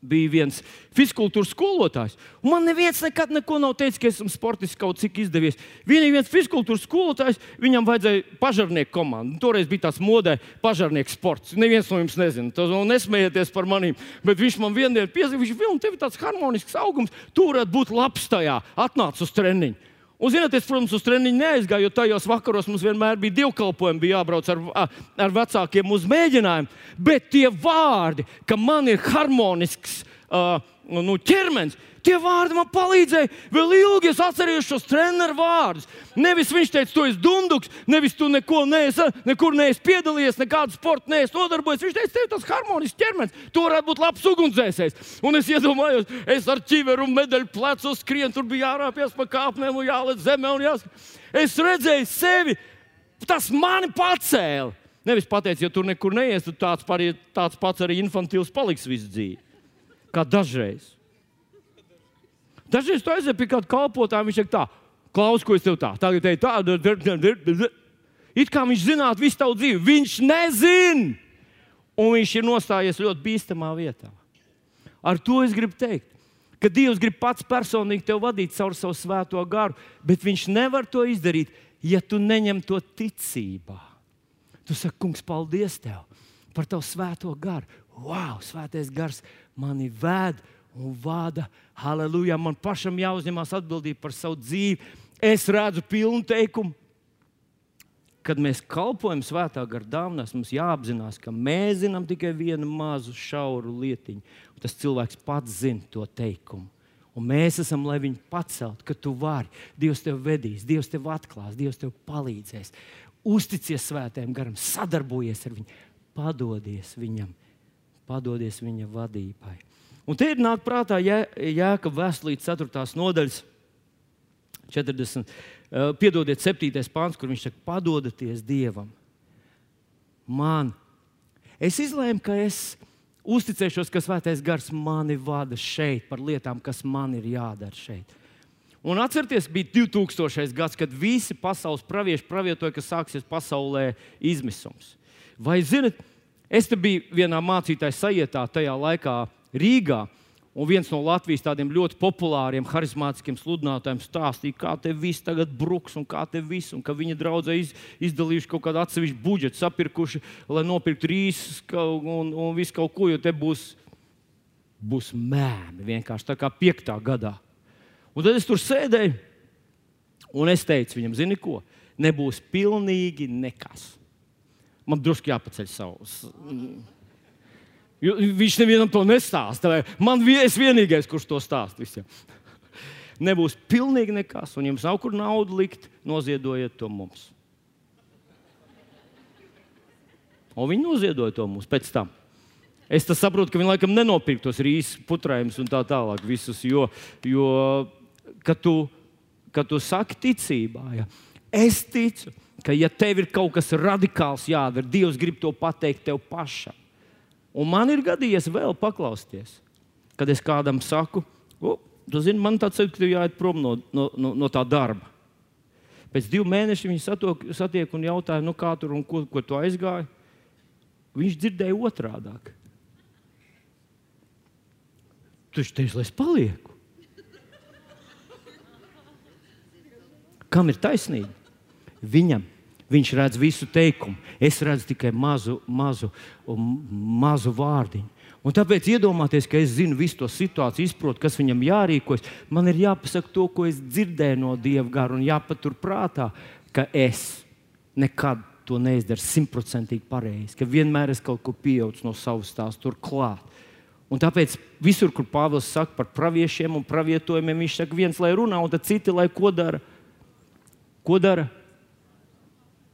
bija viens fiziskultūras skolotājs. Man neviens nekad nav teicis, ka esmu sportiski kaut cik izdevies. Vienīgi viens fiziskultūras skolotājs, viņam vajadzēja pažarnieku komandu. Toreiz bija tāds modē, pažarnieku sports. Neviens no jums nezina, tas nesmējieties par maniem. Bet viņš man vienā dienā piezīmēja, viņš bija tāds harmonisks augums, tu varētu būt labs tajā, atnāc uz treniņu. Un, zinot, es, protams, uz treniņu neaizgāju, jo tajos vakaros mums vienmēr bija dievkalpojumi, bija jābrauc ar, ar vecākiem uz mēģinājumu. Bet tie vārdi, ka man ir harmonisks uh, nu, ķermenis, Tie vārdi man palīdzēja. Vēl ilgi es atceros šos treneru vārdus. Nevis viņš teica, tu esi dunduks, nevis tu neko neesi, nekur neesi piedalījies, nekādu sportu neesi nodarbojies. Viņš teica, tev tas harmonisks ķermenis, tu varētu būt labs ugunsdzēsējs. Un es iedomājos, es ar ķiveru un medaļu plecu skrienu, tur bija jārāpjas pa kāpnēm un jāliec zemē. Jāsk... Es redzēju sevi, tas mani pacēla. Nevis pateicis, ja tur nekur neies, tad tāds, par, tāds pats arī infantils paliks visu dzīvi. Kā dažreiz. Dažreiz tu aizej pie kāda kalpotāja, viņš saka, tā, klaus, ko es tev tā, tagad te tā, it kā viņš zinātu visu tavu dzīvi. Viņš nezina, un viņš ir nostājies ļoti bīstamā vietā. Ar to es gribu teikt, ka Dievs grib pats personīgi tevi vadīt caur savu svēto garu, bet Viņš nevar to izdarīt, ja tu neņem to ticībā. Tu saki, Kungs, paldies tev par tavu svēto garu. Wow, svētais gars mani vēd un vada. Halleluja! Man pašam jāuzņemas atbildība par savu dzīvi. Es redzu pilnu teikumu. Kad mēs kalpojam svētā gara dāvanās, mums jāapzinās, ka mēs zinām tikai vienu mazu šauru lietiņu. Tas cilvēks pats zina to teikumu. Un mēs esam, lai viņu paceltu, ka tu vari. Dievs tev vedīs, Dievs tev atklās, Dievs tev palīdzēs. Uzticies svētajam garam, sadarbojies ar viņu, padodies viņam, padodies viņa vadībai. Un te ir nāk prātā jē, Jēkab vēstulītes 4. nodaļas 40. Uh, piedodiet, 7. pāns, kur viņš saka, padodieties Dievam. Man. Es izlēmu, ka es uzticēšos, ka Svētais Gars mani vada šeit par lietām, kas man ir jādara šeit. Un atcerieties, bija 2000. gads, kad visi pasaules pravieši pravietoja, ka sāksies pasaulē izmisums. Vai zinat, es biju vienā mācītāja sajietā tajā laikā, Rīgā. Un viens no Latvijas tādiem ļoti populāriem, harizmātiskiem sludinātājiem stāstīja, kā te viss tagad bruks, un kā te viss, un ka viņa draudzē iz, izdalījuši kaut kādu atsevišķu budžetu, sapirkuši, lai nopirktu rīsus un, un visu kaut ko, jo te būs, būs mēmi vienkārši tā kā piektā gadā. Un tad es tur sēdēju, un es teicu viņam, zini ko, nebūs pilnīgi nekas. Man drusku jāpaceļ savus. Jo viņš nevienam to nestāsta. Man ir vienīgais, kurš to stāsta visiem. Nebūs pilnīgi nekas, un jums nav kur naudu likt, noziedojiet to mums. Un viņi noziedoja to mums pēc tam. Es saprotu, ka viņi laikam nenopirka tos rīsus, putrājumus un tā tālāk. Visus, jo, jo kad, tu, kad tu saki ticībā, ja, es ticu, ka ja tev ir kaut kas radikāls jādara, Dievs grib to pateikt tev pašam. Un man ir gadījies vēl paklausties, kad es kādam saku, tu zini, man tāds ir, ka tev jāiet prom no, no, no, no tā darba. Pēc diviem mēnešiem viņi satok, satiek un jautāja, nu, kā tur un ko, ko tu aizgāji. Viņš dzirdēja otrādi. Tu taču teici, lai es palieku. Kam ir taisnība? Viņam. Viņš redz visu teikumu, es redzu tikai mazu, mazu, mazu vārdiņu. Un tāpēc iedomāties, ka es zinu visu to situāciju, izprotu, kas viņam jārīkojas. Man ir jāpasaka to, ko es dzirdēju no Dieva gara, un jāpatur prātā, ka es nekad to neizdaru simtprocentīgi pareizi, ka vienmēr es kaut ko pieaugu no savas tās turklāt. Un tāpēc visur, kur Pāvils saka par praviešiem un pravietojumiem, viņš saka, viens lai runā, un citi lai ko dara. Ko dara?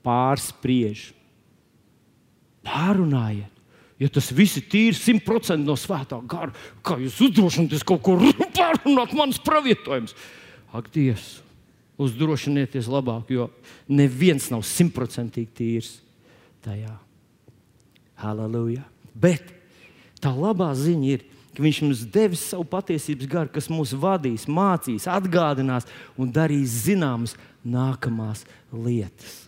Pārspriež. Pārunājiet. Ja tas viss ir tīri, simtprocentīgi no svētā gara, kā jūs uzdrošināties kaut ko pārunāt, manas pravietojumus? Ak, Dievs, uzdrošinieties labāk, jo neviens nav simtprocentīgi tīrs tajā. Halleluja! Bet tā labā ziņa ir, ka Viņš mums devis savu patiesības garu, kas mūs vadīs, mācīs, atgādinās un darīs zināmas nākamās lietas.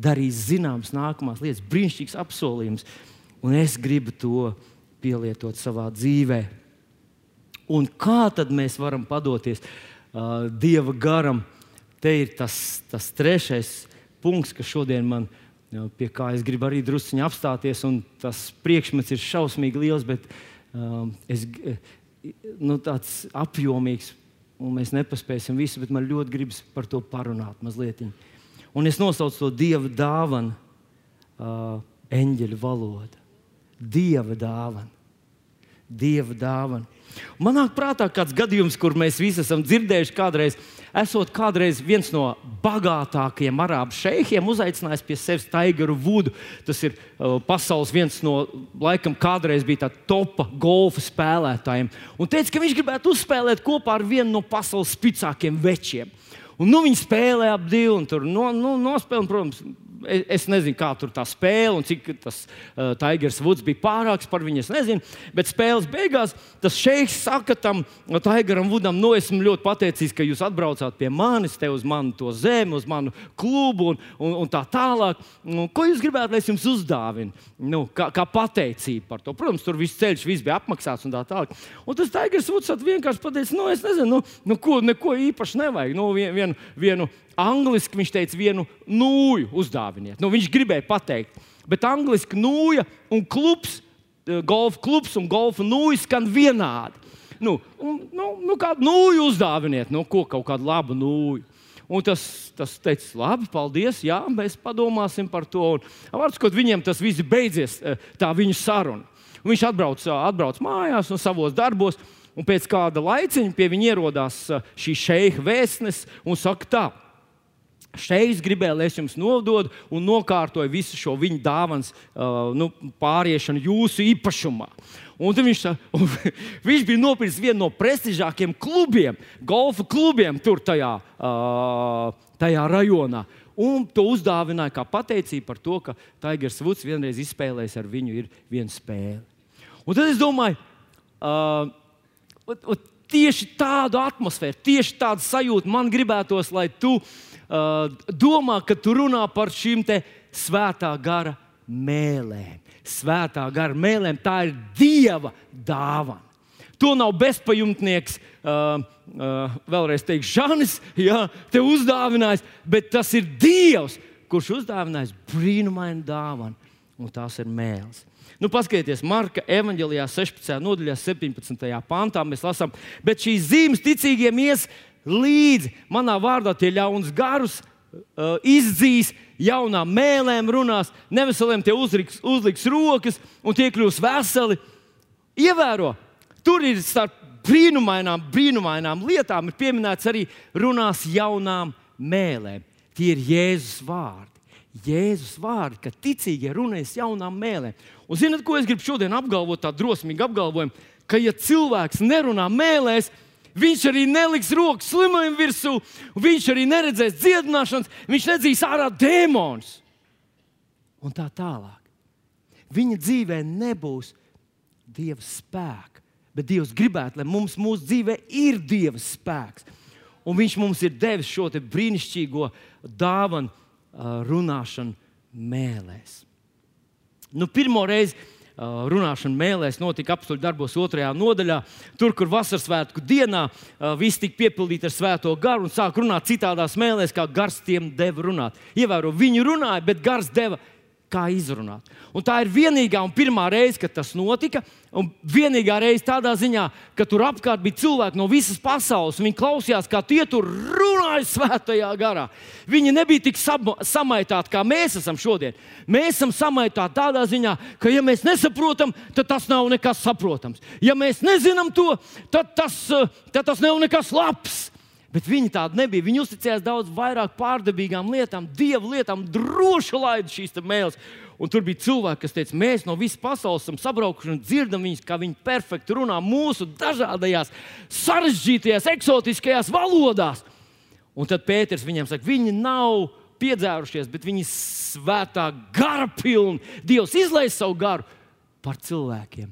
Darīs zināmas nākamās lietas, brīnišķīgs apsolījums un es gribu to pielietot savā dzīvē. Un kā tad mēs varam padoties uh, Dieva garam? Te ir tas, tas trešais punkts, kas šodien man pie kā es gribu arī druskuļi apstāties. Tas priekšmets ir šausmīgi liels, bet uh, es, nu, tāds apjomīgs, un mēs nepaspēsim visu, bet man ļoti gribas par to parunāt mazliet. Un es nosaucu to Dieva dāvanu, uh, eņģeļu valodu. Dieva dāvana. Dieva dāvana. Man nāk prātā kāds gadījums, kur mēs visi esam dzirdējuši, kādreiz, esot kādreiz viens no bagātākajiem arābu šeihiem, uzaicinājis pie sevis Tigeru Vudu. Tas ir uh, pasaules viens no, laikam, kādreiz bija tāds topa golfa spēlētājiem. Un teica, ka viņš gribētu uzspēlēt kopā ar vienu no pasaules spēcīgākajiem večiem. Un, nu, viņi spēlē ap divu, un tur no, nu, nospēlē, protams, es nezinu, kā tur tā spēle un cik tas uh, Tigers Woods bija pārāks par viņu. Es nezinu, bet spēles beigās tas šeiks saka tam Tigeram Woodam, no nu, esmu ļoti pateicīgs, ka jūs atbraucāt pie manis, te uz manu to zemi, uz manu klubu un, un, un tā tālāk. Un, ko jūs gribētu, lai es jums uzdāvinu? Nu, kā, kā pateicība par to. Protams, tur viss ceļš viss bija apmaksāts un tā tālāk. Un tas Tigers Woods vienkārši pateica, nu, es nezinu, nu, nu, ko, neko īpaši nevajag. Nu, vien, vienu, vienu Angliski viņš teica, vienu nūju uzdāviniet. Nu, viņš gribēja pateikt, bet angliski nūja un klubs, eh, golfa klubs un golfa nūja skan vienādi. Nu, un, nu, nu, kādu nūju uzdāviniet, nu, ko kaut kādu labu nūju. Un tas, tas teica, labi, paldies, jā, mēs padomāsim par to. Vārdsakot, viņiem tas viss beidzies, eh, tā viņu saruna. Un viņš atbrauc, atbrauc mājās un savos darbos, un pēc kāda laiciņa pie viņa ierodās eh, šī šeiha vēstnes un saka tā. Šeit gribēja, lai es jums nododu un nokārtoju visu šo viņa dāvāns uh, nu, pāriešanu jūsu īpašumā. Un viņš, un viņš bija nopircis vienu no prestižākajiem klubiem, golfa klubiem, tur tajā, uh, tajā rajonā. Un to uzdāvināja kā pateicību par to, ka Tigers Woods vienreiz izspēlējis ar viņu vienu spēli. Un tad es domāju, uh, tieši tādu atmosfēru, tieši tādu sajūtu man gribētos, lai tu uh, uh, domā, ka tu runā par šīm svētā gara mēlēm. Svētā gara mēlēm tā ir Dieva dāvana. To nav bezpajumtnieks, uh, uh, vēlreiz teikšu, Žanis, ja, te uzdāvinājis, bet tas ir Dievs, kurš uzdāvinājis brīnumainu dāvanu, un tās ir mēls. Nu, paskatieties, Marka evanģēlijā 16. nodaļā, 17. pantā mēs lasām, bet šīs zīmes ticīgiem ies līdzi manā vārdā tie ļauns garus uh, izdzīs, jaunām mēlēm runās, neveseliem tie uzliks, uzliks rokas un tie kļūs veseli. Ievēro, tur ir starp brīnumainām, brīnumainām lietām ir pieminēts arī runās jaunām mēlēm. Tie ir Jēzus vārdi. Jēzus vārdi, ka ticīgie runās jaunām mēlēm. Un zinot, ko es gribu šodien apgalvot, tā drosmīgi apgalvojumu, ka ja cilvēks nerunā mēlēs, Viņš arī neliks rokas slimajam virsū, viņš arī neredzēs dziedināšanas, viņš nedzīs ārā dēmonus. Un tā tālāk. Viņa dzīvē nebūs Dieva spēka, bet Dievs gribētu, lai mums mūsu dzīvē ir Dieva spēks. Un Viņš mums ir devis šo brīnišķīgo dāvanu, runāšanu mēlēs. Nu, pirmo reizi runāšana mēlēs notika apstuļu darbos otrajā nodaļā. Tur, kur vasaras svētku dienā viss tika piepildīts ar svēto garu un sāk runāt citādās mēlēs, kā gars tiem deva runāt. Ievēro, viņi runāja, bet gars deva kā izrunāt. Un tā ir vienīgā un pirmā reize, kad tas notika. Un vienīgā reize tādā ziņā, ka tur apkārt bija cilvēki no visas pasaules. Viņi klausījās, kā tie tur runāja svētajā garā. Viņi nebija tik samaitāti, kā mēs esam šodien. Mēs esam samaitāti tādā ziņā, ka, ja mēs nesaprotam, tad tas nav nekas saprotams. Ja mēs nezinām to, tad tas, tad tas nav nekas labs. Bet viņi tādi nebija. Viņi uzticējās daudz vairāk pārdabīgām lietām, dievu lietām, droši laida šīs mēlus. Un tur bija cilvēki, kas teica, mēs no visas pasaules esam sabraukuši un dzirdam viņus, kā viņi perfekti runā mūsu dažādajās, sarežģītajās, eksotiskajās valodās. Un tad Pēters viņam saka, viņi nav piedzērušies, bet viņi svētā gara pilni. Dievs izlaiž savu garu par cilvēkiem.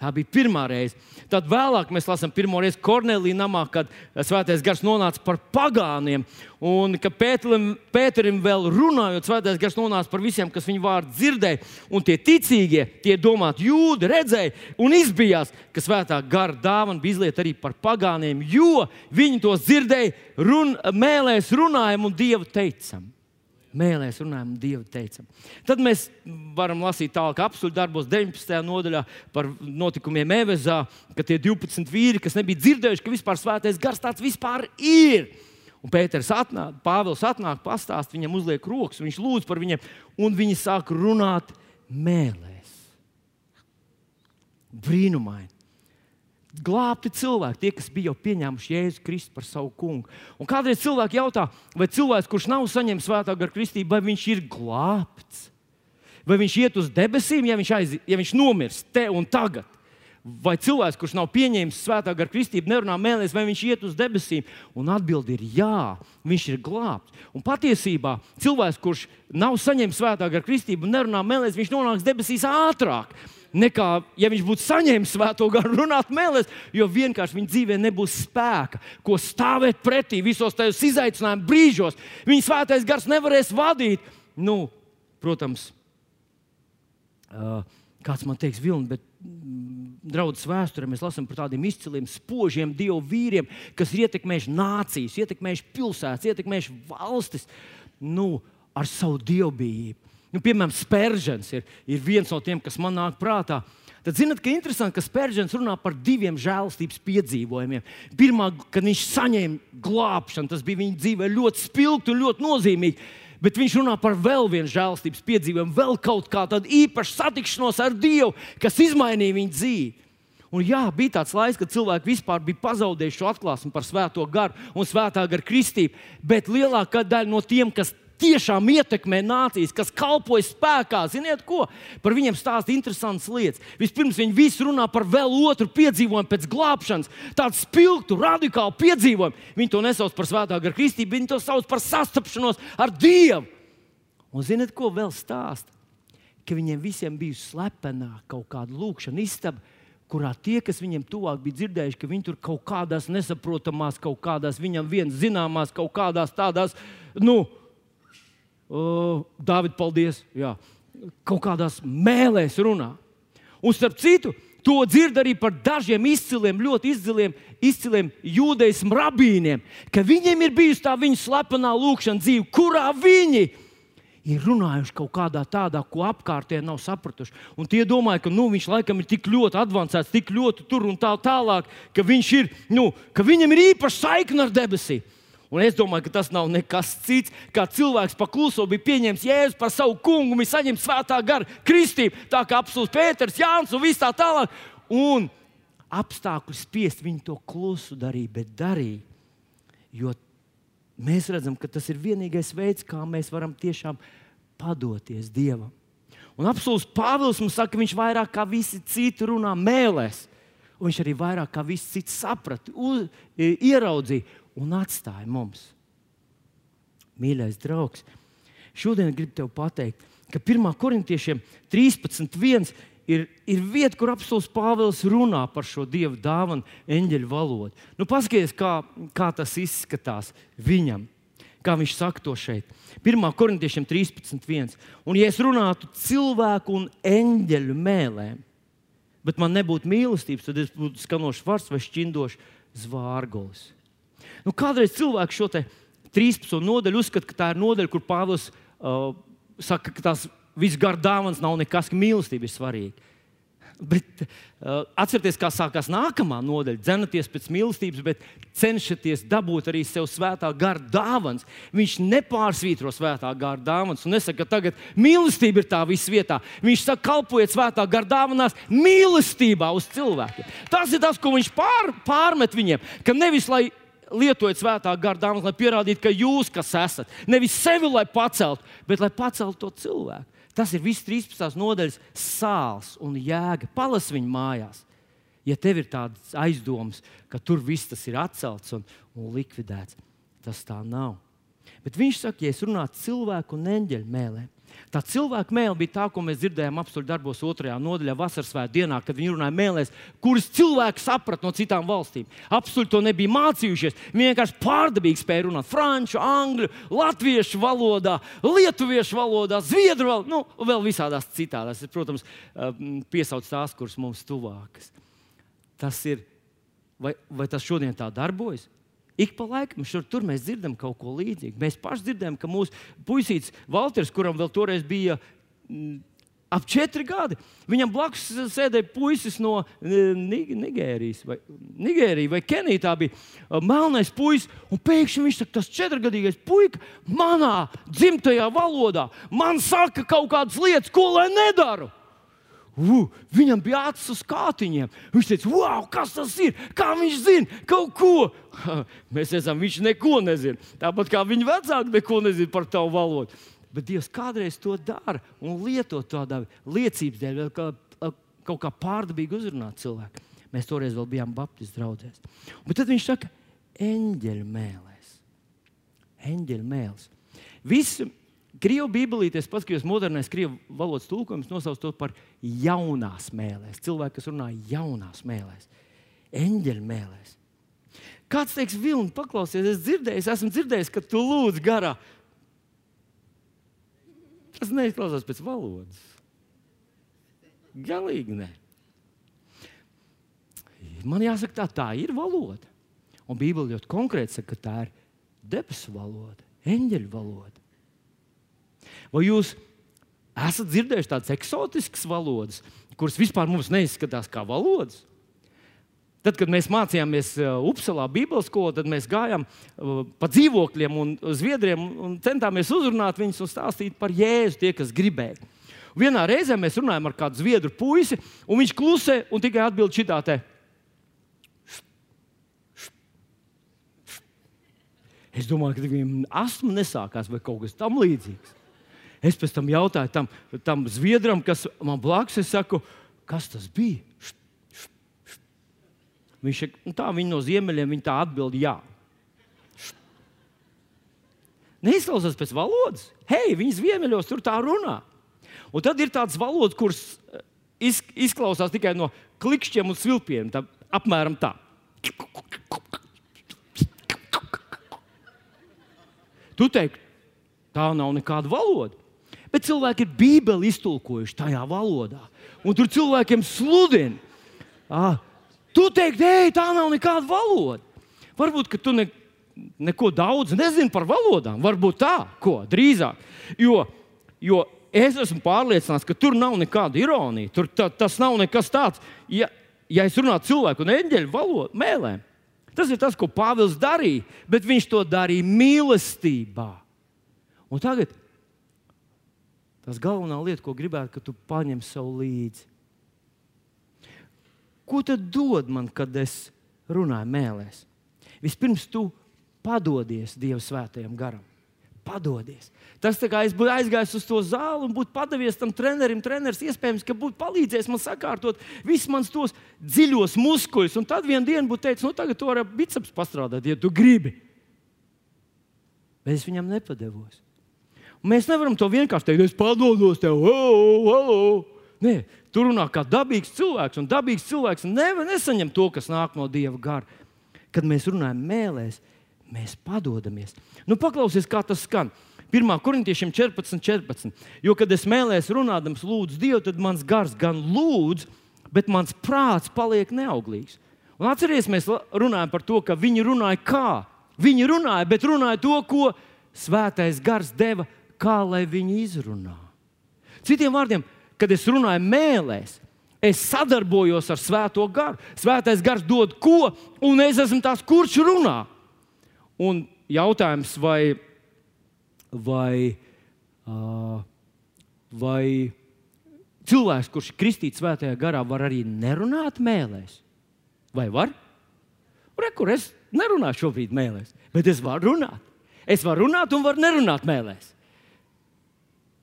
Tā bija pirmā reize. Tad vēlāk mēs lasām pirmo reizi Kornelija namā, kad svētais gars nonāca par pagāniem. Un ka Pēterim, Pēterim vēl runājot, svētais gars nonāca par visiem, kas viņu vārdu dzirdēja. Un tie ticīgie, tie domāti jūdi, redzēja un izbijās, ka svētā gara dāvana bija izlieta arī par pagāniem, jo viņi tos dzirdēja, run, mēlēs runājumu un dievu teicam mēlēs runājam, Dievu teicam. Tad mēs varam lasīt tālāk, apstuļu darbos, 19. nodaļā par notikumiem Evezā, ka tie 12 vīri, kas nebija dzirdējuši, ka vispār svētais gars tāds vispār ir. Un Pēters atnāk, Pāvils atnāk, pastāst viņam, uzliek rokas, viņš lūdz par viņiem, un viņi sāk runāt mēlēs. Brīnumaini glābti cilvēki, tie, kas bija jau pieņēmuši Jēzu Kristu par savu kungu. Un kādreiz cilvēki jautā, vai cilvēks, kurš nav saņēmis svētā gara kristību, vai viņš ir glābts? Vai viņš iet uz debesīm, ja viņš, aiz, ja viņš nomirs te un tagad? Vai cilvēks, kurš nav pieņēmis svētā gara kristību, nerunā mēlēs, vai viņš iet uz debesīm? Un atbildi ir jā, viņš ir glābts. Un patiesībā cilvēks, kurš nav saņēmis svētā gara kristību un nerunā mēlēs, viņš nonāks debesīs ātrāk nekā, ja viņš būtu saņēmis svēto garu, runāt mēlēs, jo vienkārši viņa dzīvē nebūs spēka, ko stāvēt pretī visos tajos izaicinājumu brīžos. Viņa svētais gars nevarēs vadīt. Nu, protams, kāds man teiks, Vilni, bet mm, draudzes vēsturē mēs lasām par tādiem izciliem, spožiem dievu vīriem, kas ir ietekmējuši nācijas, ietekmējuši pilsētas, ietekmējuši valstis nu, ar savu dievbijību. Nu, piemēram, Spēržens ir, ir viens no tiem, kas man nāk prātā. Tad zināt, ka interesanti, ka Spēržens runā par diviem žēlastības piedzīvojumiem. Pirmā, kad viņš saņēma glābšanu, tas bija viņa dzīvē ļoti spilgti un ļoti nozīmīgi. Bet viņš runā par vēl vienu žēlastības piedzīvojumu, vēl kaut kādu īpašu satikšanos ar Dievu, kas izmainīja viņa dzīvi. Un jā, bija tāds laiks, kad cilvēki vispār bija pazaudējuši atklāsmi par svēto garu un svētā gara kristību. Bet lielākā daļa no tiem, kas tiešām ietekmē nācijas, kas kalpoja spēkā. Ziniet, ko? Par viņiem stāsta interesantas lietas. Vispirms viņi visi runā par vēl otru piedzīvojumu pēc glābšanas, tādu spilgtu, radikālu piedzīvojumu. Viņi to nesauc par svētā gara kristību, viņi to sauc par sastapšanos ar Dievu. Un ziniet, ko vēl stāsta? Ka viņiem visiem bija slepenā kaut kāda lūkšana istaba kurā tie, kas viņiem tuvāk bija dzirdējuši, ka viņi tur kaut kādās nesaprotamās, kaut kādās viņam viens zināmās, kaut kādās tādās, nu, uh, Dāvid, paldies! Jā. Kaut kādās mēlēs runā. Un starp citu, to dzird arī par dažiem izciliem, ļoti izciliem, izciliem jūdeismu rabīniem, ka viņiem ir bijusi tā viņa slepenā lūkšana dzīve, kurā viņi ir runājuši kaut kādā tādā, ko apkārtēji nav sapratuši. Un tie domāja, ka nu, viņš laikam ir tik ļoti avansēts, tik ļoti tur un tā tālāk, ka, ir, nu, ka viņam ir īpaša saikne ar debesīm. Un es domāju, ka tas nav nekas cits, kā cilvēks pakluso bija pieņēmis Jēzu par savu kungu, viņš saņem svētā gara kristību, tā kā apelsīns Pēters, Jānis un viss tā tālāk. Un apstākļi spiest viņu to klusu darīt, bet darīja. Jo mēs redzam, ka tas ir vienīgais veids, kā mēs varam tiešām padoties Dievam. Un apelsīns Pāvils mums saka, ka viņš vairāk kā visi citi runā mēlēs. Un viņš arī vairāk kā visi citi saprata, ieraudzīja un atstāja mums. Mīļais draugs, šodien gribu te pateikt, ka 1. korintiešiem 13.1 ir, ir vieta, kur apelsīns Pāvils runā par šo dievu dāvanu, eņģeļu valodu. Nu, Paskaties, kā, kā tas izskatās viņam. Kā viņš saka to šeit? 1. korintiešiem 13.1. Un, ja es runātu cilvēku un eņģeļu mēlēm, bet man nebūtu mīlestības, tad es būtu skanošs vārds vai šķindošs zvārgolis. Nu, kādreiz cilvēks šo 13. nodaļu uzskata, ka tā ir nodaļa, kur Pāvils uh, saka, ka tās visgar dāvāns nav nekas, ka mīlestība ir svarīga. Bet uh, atcerieties, kā sākās nākamā nodaļa. Dzenaties pēc mīlestības, bet cenšaties dabūt arī sev svētā gara dāvāns. Viņš nepārsvītro svētā gara dāvāns un nesaka, ka tagad mīlestība ir tā viss vietā. Viņš saka, kalpojiet svētā gara dāvanās mīlestībā uz cilvēkiem. Tas ir tas, ko viņš pār, pārmet viņiem. Ka nevis lai lietojiet svētā gara dāvāns, lai pierādītu, ka jūs kas esat. Nevis sevi, lai paceltu, bet lai paceltu to cilvēku. Tas ir viss 13. nodaļas sāls un jēga. Palas viņu mājās. Ja tev ir tādas aizdomas, ka tur viss tas ir atcelts un, un likvidēts, tas tā nav. Bet viņš saka, ja es runātu cilvēku un eņģeļu mēlēm, Tā cilvēka mēlē bija tā, ko mēs dzirdējām apakšu darbos, otrajā nodaļā, vasaras svētdienā, dienā, kad viņi runāja mēlēs, kuras cilvēki saprata no citām valstīm. Absolūti to nebija mācījušies. Viņi vienkārši pārdabīgi spēja runāt franču, angļu, latviešu valodā, lietuviešu valodā, zviedru valodā, nu, vēl visādās citādās. Protams, piesaucu tās, kuras mums tuvākas. Tas ir, vai, vai tas šodien tā darbojas? Ik pa laikam šur tur mēs dzirdam kaut ko līdzīgu. Mēs paši dzirdējām, ka mūsu puisīts Valters, kuram vēl toreiz bija mm, ap četri gadi, viņam blakus sēdēja puisis no Nigērijas vai, Nigērija, vai Kenija. Tā bija melnais puisis, un pēkšņi viņš saka, tas četrgadīgais puika manā dzimtajā valodā man saka kaut kādas lietas, ko lai nedaru. Uh, viņam bija acis uz kātiņiem. Viņš teica, wow, kas tas ir? Kā viņš zina kaut ko? Mēs redzam, viņš neko nezina. Tāpat kā viņa vecāki neko nezina par tavu valodu. Bet Dievs kādreiz to dara un lieto tādā liecības dēļ, kā, kaut kā pārdabīgi uzrunāt cilvēku. Mēs toreiz vēl bijām Baptistu draugos. Tad viņš saka, eņģeļu mēlēs. Eņģeļu mēlēs. Visi Krievu bībelītēs paskatījos modernais krievu valodas tulkojums, nosauc to par jaunās mēlēs. Cilvēki, kas runā jaunās mēlēs, eņģeļu mēlēs. Kāds teiks, Vilni, paklausies, es dzirdēju, es esmu dzirdējis, ka tu lūdz garā. Tas neizklausās pēc valodas. Galīgi nē. Man jāsaka, tā, tā ir valoda. Un Bībelē ļoti konkrēti saka, ka tā ir debesu valoda, eņģeļu valoda. Vai jūs esat dzirdējuši tādas eksotiskas valodas, kuras vispār mums neizskatās kā valodas? Tad, kad mēs mācījāmies uh, Upsalā Bībeles skolā, tad mēs gājām uh, pa dzīvokļiem un zviedriem un centāmies uzrunāt viņus un stāstīt par Jēzu, tie, kas gribēja. Vienā reizē mēs runājām ar kādu zviedru puisi, un viņš klusē un tikai atbild šitā te. Es domāju, ka viņam astma nesākās vai kaut kas tamlīdzīgs. Es pēc tam jautāju tam, tam zviedram, kas man blakus, es saku, kas tas bija? Viņš nu tā, viņi no ziemeļiem viņi tā atbild, jā. Neizklausās pēc valodas. Hei, viņi ziemeļos tur tā runā. Un tad ir tādas valodas, kuras eh, izklausās tikai no klikšķiem un svilpiem. Tā, apmēram tā. Tu teiksi, tā nav nekāda valoda. Bet cilvēki ir Bībeli iztulkojuši tajā valodā. Un tur cilvēkiem sludina. Ah, tu teiksi, ej, tā nav nekāda valoda. Varbūt tu ne, neko daudz nezini par valodām. Varbūt tā, ko drīzāk. Jo, jo es esmu pārliecināts, ka tur nav nekāda ironija. Tur ta, tas nav nekas tāds. Ja, ja es runātu cilvēku un eņģeļu valodu, mēlēm, tas ir tas, ko Pāvils darīja, bet viņš to darīja mīlestībā. Un tagad Tas galvenā lieta, ko gribētu, ka tu paņem sev līdzi. Ko tad dod man, kad es runāju mēlēs? Vispirms tu padodies Dieva svētajam garam. Padodies. Tas tā kā es būtu aizgājis uz to zāli un būtu padavies tam trenerim. Treneris iespējams, ka būtu palīdzējis man sakārtot visus manus tos dziļos muskuļus. Un tad vienā dienā būtu teicis, nu tagad tu vari biceps pastrādāt, ja tu gribi. Bet es viņam nepadevos. Mēs nevaram to vienkārši teikt, es padodos tev, oh, oh, oh. Nē, tur runā kā dabīgs cilvēks, un dabīgs cilvēks nevar nesaņemt to, kas nāk no Dieva gara. Kad mēs runājam mēlēs, mēs padodamies. Nu, paklausies, kā tas skan. 1. korintiešiem 14, 14. Jo, kad es mēlēs runādams, lūdzu Dievu, tad mans gars gan lūdz, bet mans prāts paliek neauglīgs. Un atcerieties, mēs runājam par to, ka viņi runāja kā. Viņi runāja, bet runāja to, ko svētais gars deva, kā lai viņi izrunā. Citiem vārdiem, kad es runāju mēlēs, es sadarbojos ar Svēto garu. Svētais gars dod ko, un es esmu tas, kurš runā. Un jautājums, vai, vai, uh, vai cilvēks, kurš ir kristīts svētajā garā, var arī nerunāt mēlēs? Vai var? Rekur, es nerunāju šobrīd mēlēs, bet es varu runāt. Es varu runāt un varu nerunāt mēlēs.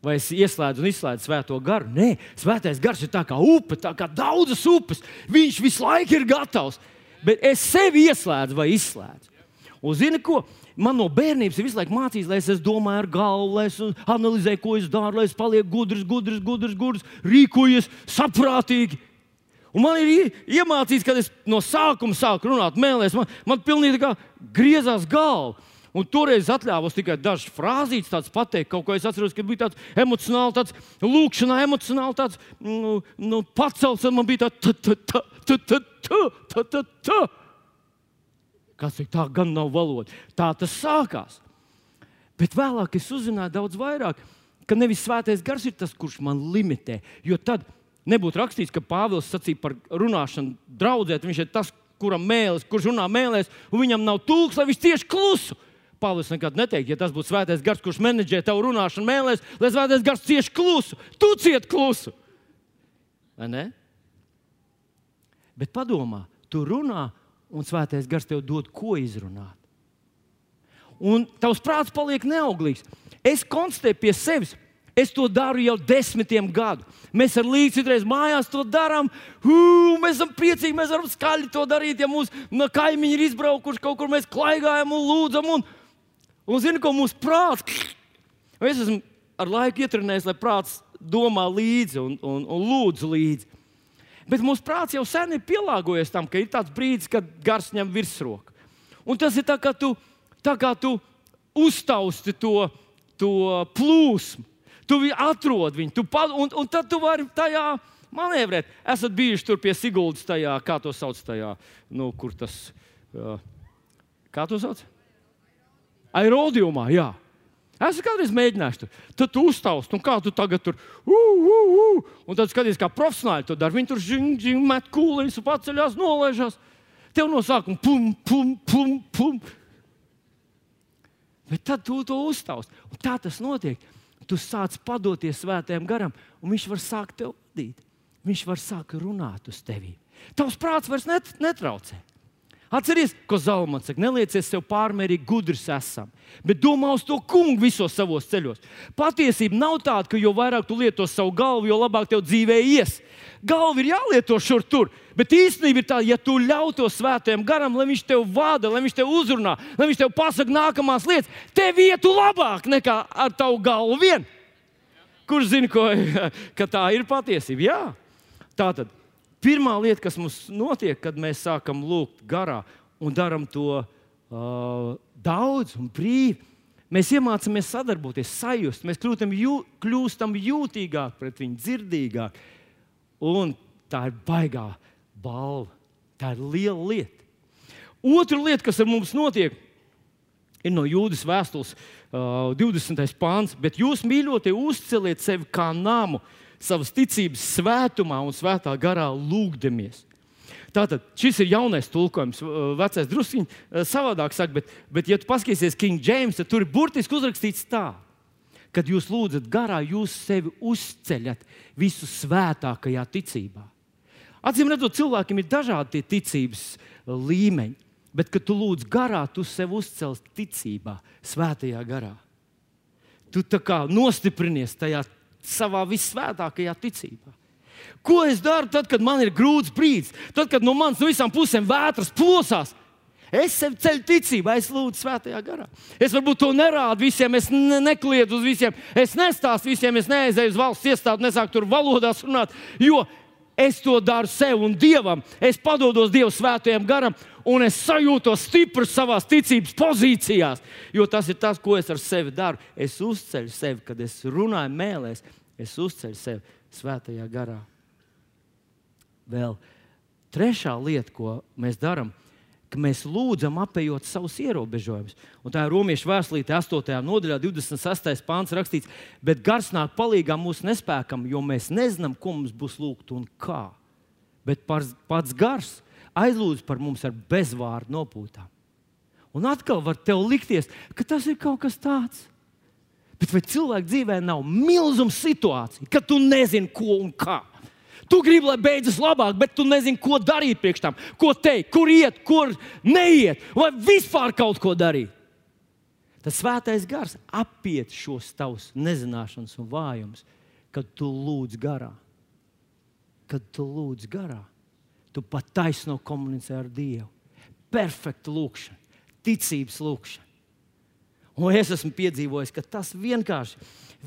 Vai es ieslēdzu un izslēdzu svēto garu? Nē, svētais gars ir tā kā upe, tā kā daudzas upes. Viņš visu laiku ir gatavs. Bet es sevi ieslēdzu vai izslēdzu. Un zini, ko? Man no bērnības ir visu laiku mācīts, lai es domāju ar galvu, lai es analizēju, ko es daru, lai es palieku gudrs, gudrs, gudrs, gudrs rīkojos saprātīgi. Un man ir iemācīts, kad es no sākuma sāku runāt mēlēs, man, man pilnīgi griezās galva. Un toreiz atļāvos tikai dažas frāzītes, tādas pateikt, kaut ko es atceros, ka bija tāds emocionāls, tāds lūkšanā, emocionāli tāds nu, nu, pacelts, un man bija tāds tā, tā, tā, tā, tā, tā, tā, tā. Kas ir tā, gan nav valoda. Tā tas sākās. Bet vēlāk es uzzināju daudz vairāk, ka nevis svētais gars ir tas, kurš man limitē. Jo tad nebūtu rakstīts, ka Pāvils sacīja par runāšanu draudzēt. Viņš ir tas, kuram mēlis, kurš runā mēlēs, un viņam nav tūks, lai viņš tieši klusu. Pāvils nekad neteikt, ja tas būtu svētais gars, kurš menedžē tavu runāšanu mēlēs, lai svētais gars cieši klusu. Tu cieti klusu. Vai ne? Bet padomā, tu runā, un svētais gars tev dod ko izrunāt. Un tavs prāts paliek neauglīgs. Es konstatēju pie sevis, Es to daru jau desmitiem gadu. Mēs ar līdzi citreiz mājās to darām. Mēs esam priecīgi, mēs varam skaļi to darīt. Ja mūsu kaimiņi ir izbraukuši kaut kur, mēs klaigājam un lūdzam. Un, Un zini, ko mūsu prāts? Es esmu ar laiku ietrenējis, lai prāts domā līdzi un, un, un lūdz līdzi. Bet mūsu prāts jau sen ir pielāgojies tam, ka ir tāds brīdis, kad gars ņem virsroku. Un tas ir tā, kā tu, tā kā tu uztausti to, to plūsmu. Tu atrod viņu, tu pa, un, un tad tu vari tajā manevrēt. Esat bijuši tur pie Siguldas, tajā, kā to sauc, tajā, nu, kur tas, kā to sauc? Aerodījumā. Jā. Es kādreiz mēģināju to. Tad tu uztaust, un kā tu tagad tur uh, uh, uh, un tad skaties, kā profesionāli to dara. Viņi tur žņģi, met kūliņus, paceļās, nolaižās. Tev no sākuma pum, pum, pum, pum. Bet tad tu to uztaust. Un tā tas notiek. Tu sāc padoties svētajam garam, un viņš var sākt tev vadīt. Viņš var sākt runāt uz tevi. Tavs prāts vairs net, netraucē. Atcerieties, ko Zalmans saka, nelieciet sev pārmērīgi gudrs esam, bet domā uz to kungu visos savos ceļos. Patiesība nav tāda, ka jo vairāk tu lieto savu galvu, jo labāk tev dzīvē ies. Galva ir jālieto šur tur, bet īstenība ir tāda, ja tu ļauj to svētajam garam, lai viņš tev vada, lai viņš tev uzrunā, lai viņš tev pasaka nākamās lietas, tev ietu labāk nekā ar tavu galvu vien. Kurš zina, ko, ka tā ir patiesība? Jā, tā tad Pirmā lieta, kas mums notiek, kad mēs sākam lūgt garā un darām to uh, daudz un brīvi, mēs iemācāmies sadarboties, sajust, mēs kļūstam, jū, kļūstam jūtīgāki pret viņu, dzirdīgāki. Un tā ir baigā balva. Tā ir liela lieta. Otra lieta, kas ar mums notiek, ir no jūdas vēstules uh, 20. pāns. Bet jūs, mīļotie, uzceliet sevi kā namu, uh, savas ticības svētumā un svētā garā lūgdamies. Tātad šis ir jaunais tulkojums. Vecais druskuļi savādāk saka, bet, bet ja tu paskatīsies King James, tad tur ir burtiski uzrakstīts tā. Kad jūs lūdzat garā, jūs sevi uzceļat visu svētākajā ticībā. Atcīm redzot, cilvēkiem ir dažādi ticības līmeņi, bet, kad tu lūdz garā, tu sevi uzcels ticībā, svētajā garā. Tu tā kā nostiprinies tajā savā visvētākajā ticībā. Ko es daru tad, kad man ir grūts brīdis, tad, kad no manas no visām pusēm vētras plosās? Es sev ceļu ticībā, es lūdzu svētajā garā. Es varbūt to nerādu visiem, es ne nekliedzu uz visiem, es nestāstu visiem, es neaizēju uz valsts iestādi, nesāku tur valodās runāt. Jo Es to daru sev un dievam. Es padodos Dieva svētajam garam, un es sajūtos stiprs savā ticības pozīcijās. Jo tas ir tas, ko es ar sevi daru. Es uzceļu sevi, kad es runāju mēlēs, es uzceļu sevi svētajā garā. Vēl trešā lieta, ko mēs darām, ka mēs lūdzam, apējot savus ierobežojumus. Un tā ir Romas vēstulīte, 8. nodaļā, 26. pāns rakstīts, bet gars nāk palīdzīgā mūsu nespēkam, jo mēs nezinām, ko mums būs lūgt un kā. Bet pats gars aizlūdz par mums ar bezvārdu nopūtām. Un atkal var te likties, ka tas ir kaut kas tāds. Bet vai cilvēka dzīvē nav milzuma situācija, ka tu nezini, ko un kā? Tu gribi, lai beidzas labāk, bet tu nezini, ko darīt priekš tam, ko teikt, kur iet, kur neiet, vai vispār kaut ko darīt. Tas svētais gars apiet šos tavus nezināšanas un vājumus, kad tu lūdz garā. Kad tu lūdz garā, tu pat taisno komunicē ar Dievu. Perfekta lūkšana, ticības lūkšana. Un es esmu piedzīvojis, ka tas vienkārši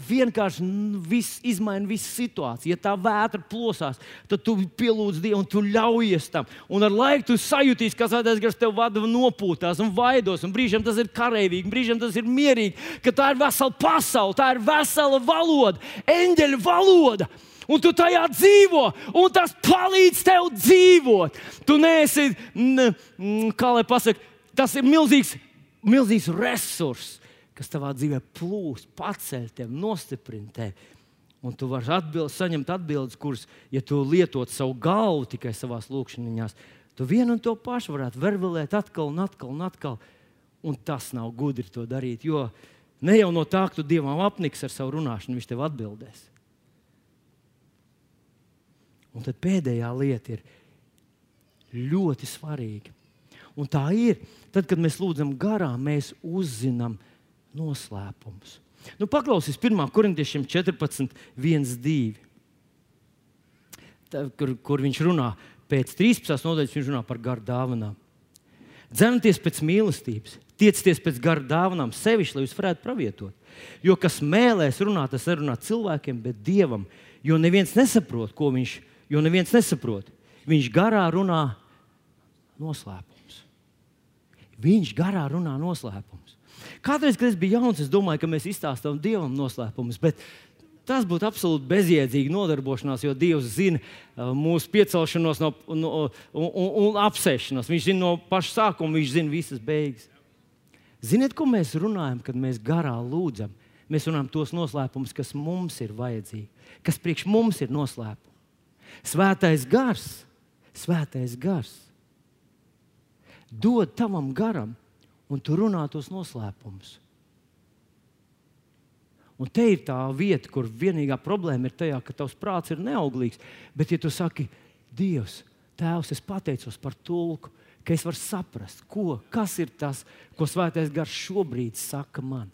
vienkārši viss izmaina visu situāciju. Ja tā vētra plosās, tad tu pielūdz Dievu un tu ļaujies tam. Un ar laiku tu sajūtīsi, ka svētais gars tev vada nopūtās un vaidos. Un brīžiem tas ir karavīgi, brīžiem tas ir mierīgi, ka tā ir vesela pasaule, tā ir vesela valoda, eņģeļa valoda un tu tajā dzīvo, un tas palīdz tev dzīvot. Tu neesi, kā lai pasakā, tas ir milzīgs, milzīgs resurss kas tavā dzīvē plūst, paceļ tevi, nostiprina tevi. Un tu vari atbild, saņemt atbildes, kuras, ja tu lietot savu galvu tikai savā lūkšanā, tu vienu un to pašu varētu vervelēt atkal un atkal un atkal. Un tas nav gudri to darīt, jo ne jau no tā, ka tu dievam apniks ar savu runāšanu, viņš tev atbildēs. Un tad pēdējā lieta ir ļoti svarīga. Un tā ir, tad, kad mēs lūdzam garām, mēs uzzinām, noslēpums. Nu, paklausīs 1. korintiešiem 14, 1, 2. Tā, kur, kur viņš runā pēc 13. nodaļas, viņš runā par garu dāvanām. Dzenieties pēc mīlestības, tiecieties pēc garu dāvanām, sevišķi, lai jūs varētu pravietot. Jo kas mēlēs runāt, tas runā cilvēkiem, bet dievam, jo neviens nesaprot, ko viņš, jo neviens nesaprot. Viņš garā runā noslēpums. Viņš garā runā noslēpums. Kādreiz, kad es biju jauns, es domāju, ka mēs izstāstām dievam noslēpumus. Bet tas būtu absolūti bezjēdzīgi nodarbošanās, jo Dievs zina uh, mūsu piecelšanos no, no, un, un, un apsēšanos. Viņš zina no paša sākuma, viņš zina visas beigas. Ziniet, ko mēs runājam, kad mēs garā lūdzam? Mēs runājam tos noslēpumus, kas mums ir vajadzīgi, kas priekš mums ir noslēpumi. Svētais gars, svētais gars dod tavam garam un tu runā tos noslēpumus. Un te ir tā vieta, kur vienīgā problēma ir tajā, ka tavs prāts ir neauglīgs. Bet, ja tu saki, Dievs, Tēvs, es pateicos par tulku, ka es varu saprast, ko, kas ir tas, ko Svētais Gars šobrīd saka man.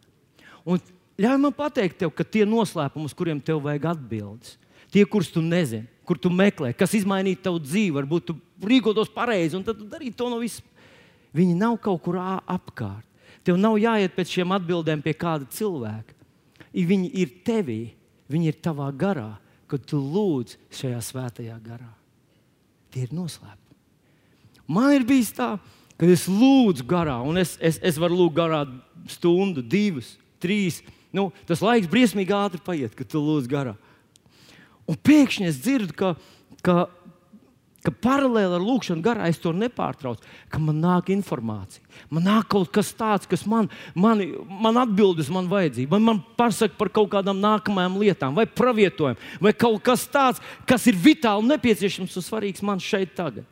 Un ļauj man pateikt, tev, ka tie noslēpumi, uz kuriem tev vajag atbildes, tie, kurus tu nezini, kur tu meklē, kas izmainītu tavu dzīvi, varbūt tu rīkotos pareizi, un tad tu darītu to no visas Viņi nav kaut kur apkārt. Tev nav jāiet pēc šiem atbildēm pie kāda cilvēka. Viņi ir tevī, viņi ir tavā garā, kad tu lūdz šajā svētajā garā. Tie ir noslēpumi. Man ir bijis tā, ka es lūdzu garā, un es, es, es varu lūgt garā stundu, divas, trīs. Nu, tas laiks briesmīgi ātri paiet, kad tu lūdz garā. Un pēkšņi es dzirdu, ka, ka ka paralēli ar lūkšanu garā es to nepārtraucu, ka man nāk informācija. Man nāk kaut kas tāds, kas man, man, man atbild uz manu vajadzību, vai man pasaka par kaut kādām nākamajām lietām, vai pravietojumu, vai kaut kas tāds, kas ir vitāli nepieciešams un svarīgs man šeit tagad.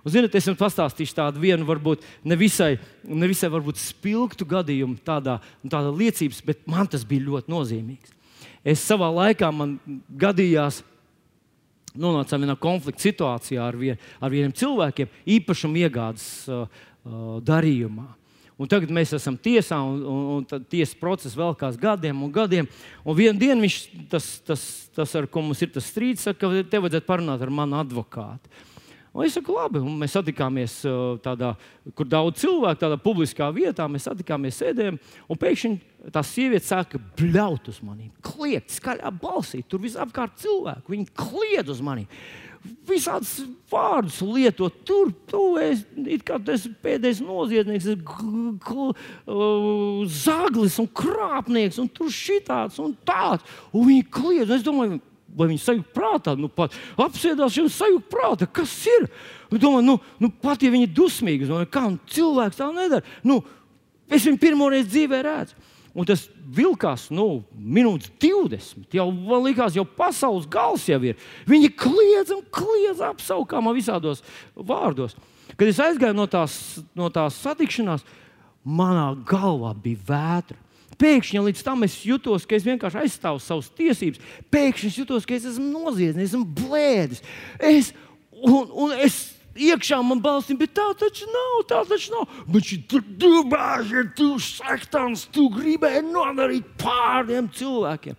Un, ziniet, es jums pastāstīšu tādu vienu, varbūt nevisai, nevisai varbūt spilgtu gadījumu, tādā, tādā liecības, bet man tas bija ļoti nozīmīgs. Es savā laikā man gadījās nonācām vienā konflikta situācijā ar, vien, ar vieniem cilvēkiem, īpašuma iegādes uh, uh, darījumā. Un tagad mēs esam tiesā, un, un, un tiesas process velkās gadiem un gadiem. Un vienā dienā viņš, tas, tas, tas, ar ko mums ir tas strīds, saka, ka te vajadzētu parunāt ar manu advokātu. Un es saku, labi, un mēs satikāmies tādā, kur daudz cilvēku, tādā publiskā vietā. Mēs satikāmies, sēdējām, un pēkšņi tā sieviete sāka bļaut uz mani. Kliegt skaļā balsī, tur visapkārt cilvēki. Viņi kliedz uz mani. Visādus vārdus lietot, tur tu esi tas pēdējais noziedznieks, zaglis un krāpnieks, un tur šitāds un tāds. Un viņi kliedz. Es domāju, vai viņi sajūta prātā, nu, pat apsēdās un sajūta prātā, kas ir. Nu, domāju, nu, nu, pat ja viņi ir dusmīgi, nu, kā cilvēks tā nedara. Nu, es viņu pirmo reizi dzīvē redzu. Un tas vilkās nu, minūtes 20. Jau likās, jau pasaules gals jau ir. Viņi kliedz un kliedz apsaukām visādos vārdos. Kad es aizgāju no tās, no tās satikšanās, manā galvā bija vētra pēkšņi līdz tam es jutos, ka es vienkārši aizstāvu savas tiesības. Pēkšņi es jutos, ka es esmu noziedznieks, esmu blēdis. Es, un, un es iekšā man balstīm, bet tā taču nav, tā taču nav. Bet šī tu bāži, tu sektāns, tu gribēji nodarīt pāriem cilvēkiem.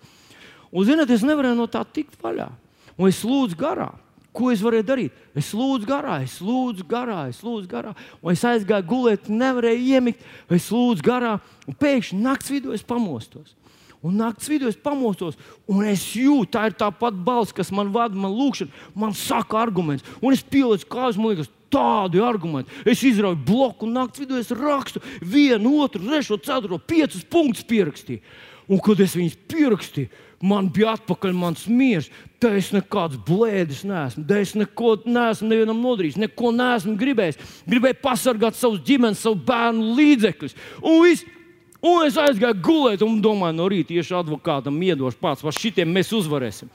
Un, zinot, es nevarēju no tā tikt vaļā. Un es lūdzu garām. Ko es varēju darīt? Es lūdzu garā, es lūdzu garā, es lūdzu garā. Un es aizgāju gulēt, nevarēju iemigt. Es lūdzu garā, un pēkšņi naktas vidū es pamostos. Un naktas vidū es pamostos, un es jūtu, tā ir tā pati balss, kas man vada, man lūkšana, man saka arguments. Un es pielieku kājas, man liekas, tādi argumenti. Es izrauju bloku, un naktas vidū es rakstu vienu, otru, trešo, ceturto, piecus punktus pierakstīju. Un kad es viņus pierakstīju, man bija atpakaļ mans miers. Te es nekāds blēdis neesmu. Te es neko neesmu nevienam nodarījis, neko neesmu gribējis. Gribēju pasargāt savus ģimenes, savu bērnu līdzekļus. Un, viss, un es aizgāju gulēt un domāju, no rīta iešu advokātam, iedošu pats, par šitiem mēs uzvarēsim.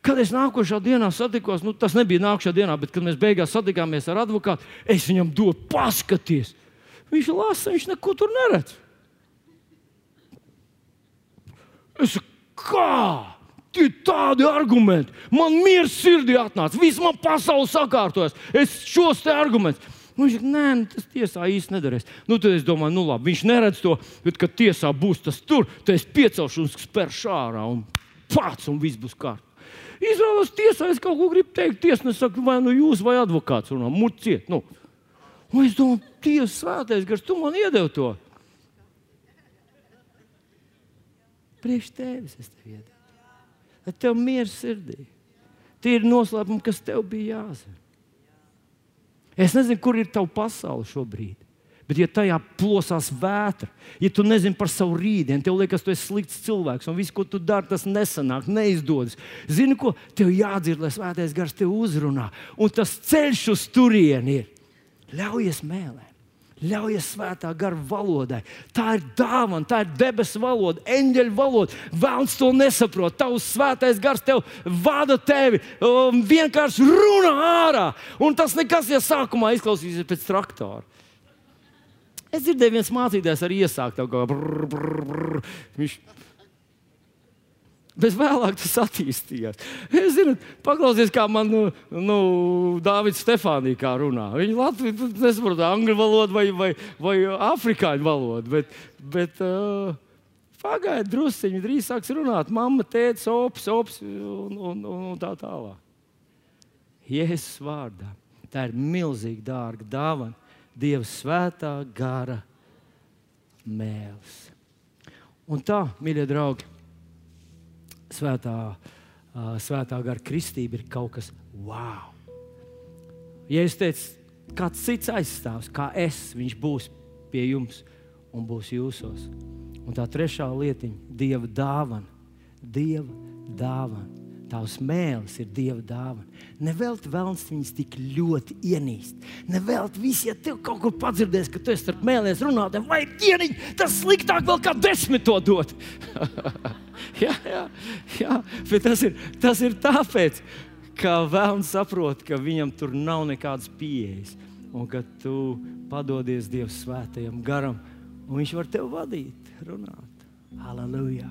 Kad es nākošā dienā satikos, nu, tas nebija nākamā dienā, bet kad mēs beigās satikāmies ar advokātu, es viņam dodu paskatīties. Viņš lasa, viņš neko tur neredz. Es saku, Kā? Tie tādi argumenti. Man miers sirdī atnāca. Viss man pasaule sakārtojas. Es šos te argumentus. Nu, viņš saka, nē, nu, tas tiesā īsti nedarēs. Nu, tad es domāju, nu labi, viņš neredz to, bet kad tiesā būs tas tur, tad es piecelšu un spēršu ārā un pats un viss būs kārtībā. Izrādās, tiesā es kaut ko gribu teikt. Tiesnesis saka, vai nu jūs vai advokāts runā, muciet. Nu. Un es domāju, Dievs, svētais gars, tu man iedevi to. Priekš tevis es tev iedevu. Lai tev mieras sirdī. Tie ir noslēpumi, kas tev bija jāzina. Es nezinu, kur ir tava pasaule šobrīd. Bet, ja tajā plosās vētra, ja tu nezini par savu rītdienu, tev liekas, tu esi slikts cilvēks, un viss, ko tu dari, tas nesanāk, neizdodas. Zini, ko tev jādzird, lai svētais gars tev uzrunā. Un tas ceļš uz turieni ir. Ļaujies mēlēt. Ļaujies svētā gara valodai. Tā ir dāvana, tā ir debesu valoda, eņģeļa valoda. Vēlams to nesaprot. Tavs svētais gars tev vada tevi, um, vienkārši runā ārā. Un tas nekas, ja sākumā izklausīsies pēc traktora. Es dzirdēju, viens mācītājs arī iesākt to brrr, brrr, brrr. Viņš Bet vēlāk tas attīstījās. Es zinu, paklausies, kā man nu, nu, Dārvids Stefānija kā runā. Viņa Latviju nesaprot angļu valodu vai, vai, vai afrikāņu valodu. Bet, bet uh, pagaidiet, druskuļi drīz sāks runāt. Mama, tēta, ops, ops un, un, un, un tā tālāk. Jēzus vārdā. Tā ir milzīgi dārga dāvana. Dieva svētā gara mēls. Un tā, mīļie draugi, svētā, svētā gara kristība ir kaut kas wow. Ja es teicu, kāds cits aizstāvs, kā es, viņš būs pie jums un būs jūsos. Un tā trešā lietiņa - Dieva dāvana. Dieva dāvana. Tavs mēlis ir Dieva dāvana. Nevelti vēlams viņus tik ļoti ienīst. Nevelti visi, ja tev kaut kur padzirdēs, ka tu esi starp mēlēs runātājiem, vai ieniņ, tas sliktāk vēl kā desmit to dot. jā, jā, jā, bet tas ir, tas ir tāpēc, ka vēlams saprot, ka viņam tur nav nekādas pieejas. Un ka tu padodies Dieva svētajam garam, un viņš var tevi vadīt, runāt. Halleluja!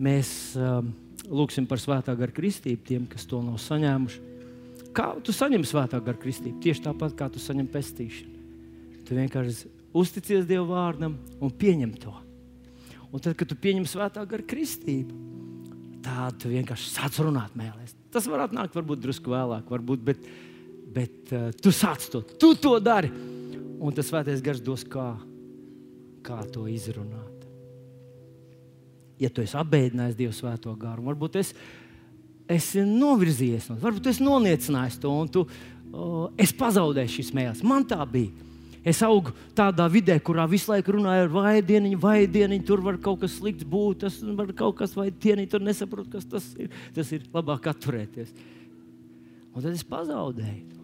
Mēs um, lūgsim par svētā gara kristību tiem, kas to nav saņēmuši. Kā tu saņem svētā gara kristību? Tieši tāpat kā tu saņem pestīšanu. Tu vienkārši uzticies Dieva vārdam un pieņem to. Un tad, kad tu pieņem svētā gara kristību, tādu tu vienkārši sāc runāt mēlēs. Tas varētu nākt varbūt drusku vēlāk, varbūt, bet, bet uh, tu sāc to, tu to dari. Un tas svētais gars dos, kā, kā to izrunāt. Ja tu esi apbēdinājis Dievu svēto garu, varbūt es, esi novirzījies varbūt es noniecinājis to, un tu, uh, es pazaudēju šīs mēlēs. Man tā bija. Es augu tādā vidē, kurā visu laiku runāju ar vaidieniņu, vaidieniņu, tur var kaut kas slikts būt, tas var kaut kas vaidieniņu, tur nesaprot, kas tas ir. Tas ir labāk atturēties. Un tad es pazaudēju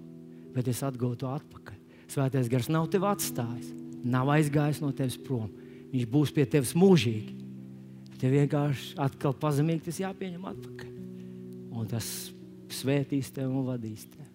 bet es atgūstu to atpakaļ. Svētais gars nav tevi atstājis, nav aizgājis no tevis prom. Viņš būs pie tevis mūžīgi. Tev vienkārši atkal pazemīgi tas jāpieņem atpakaļ. Un tas svētīs tevi un vadīs tevi.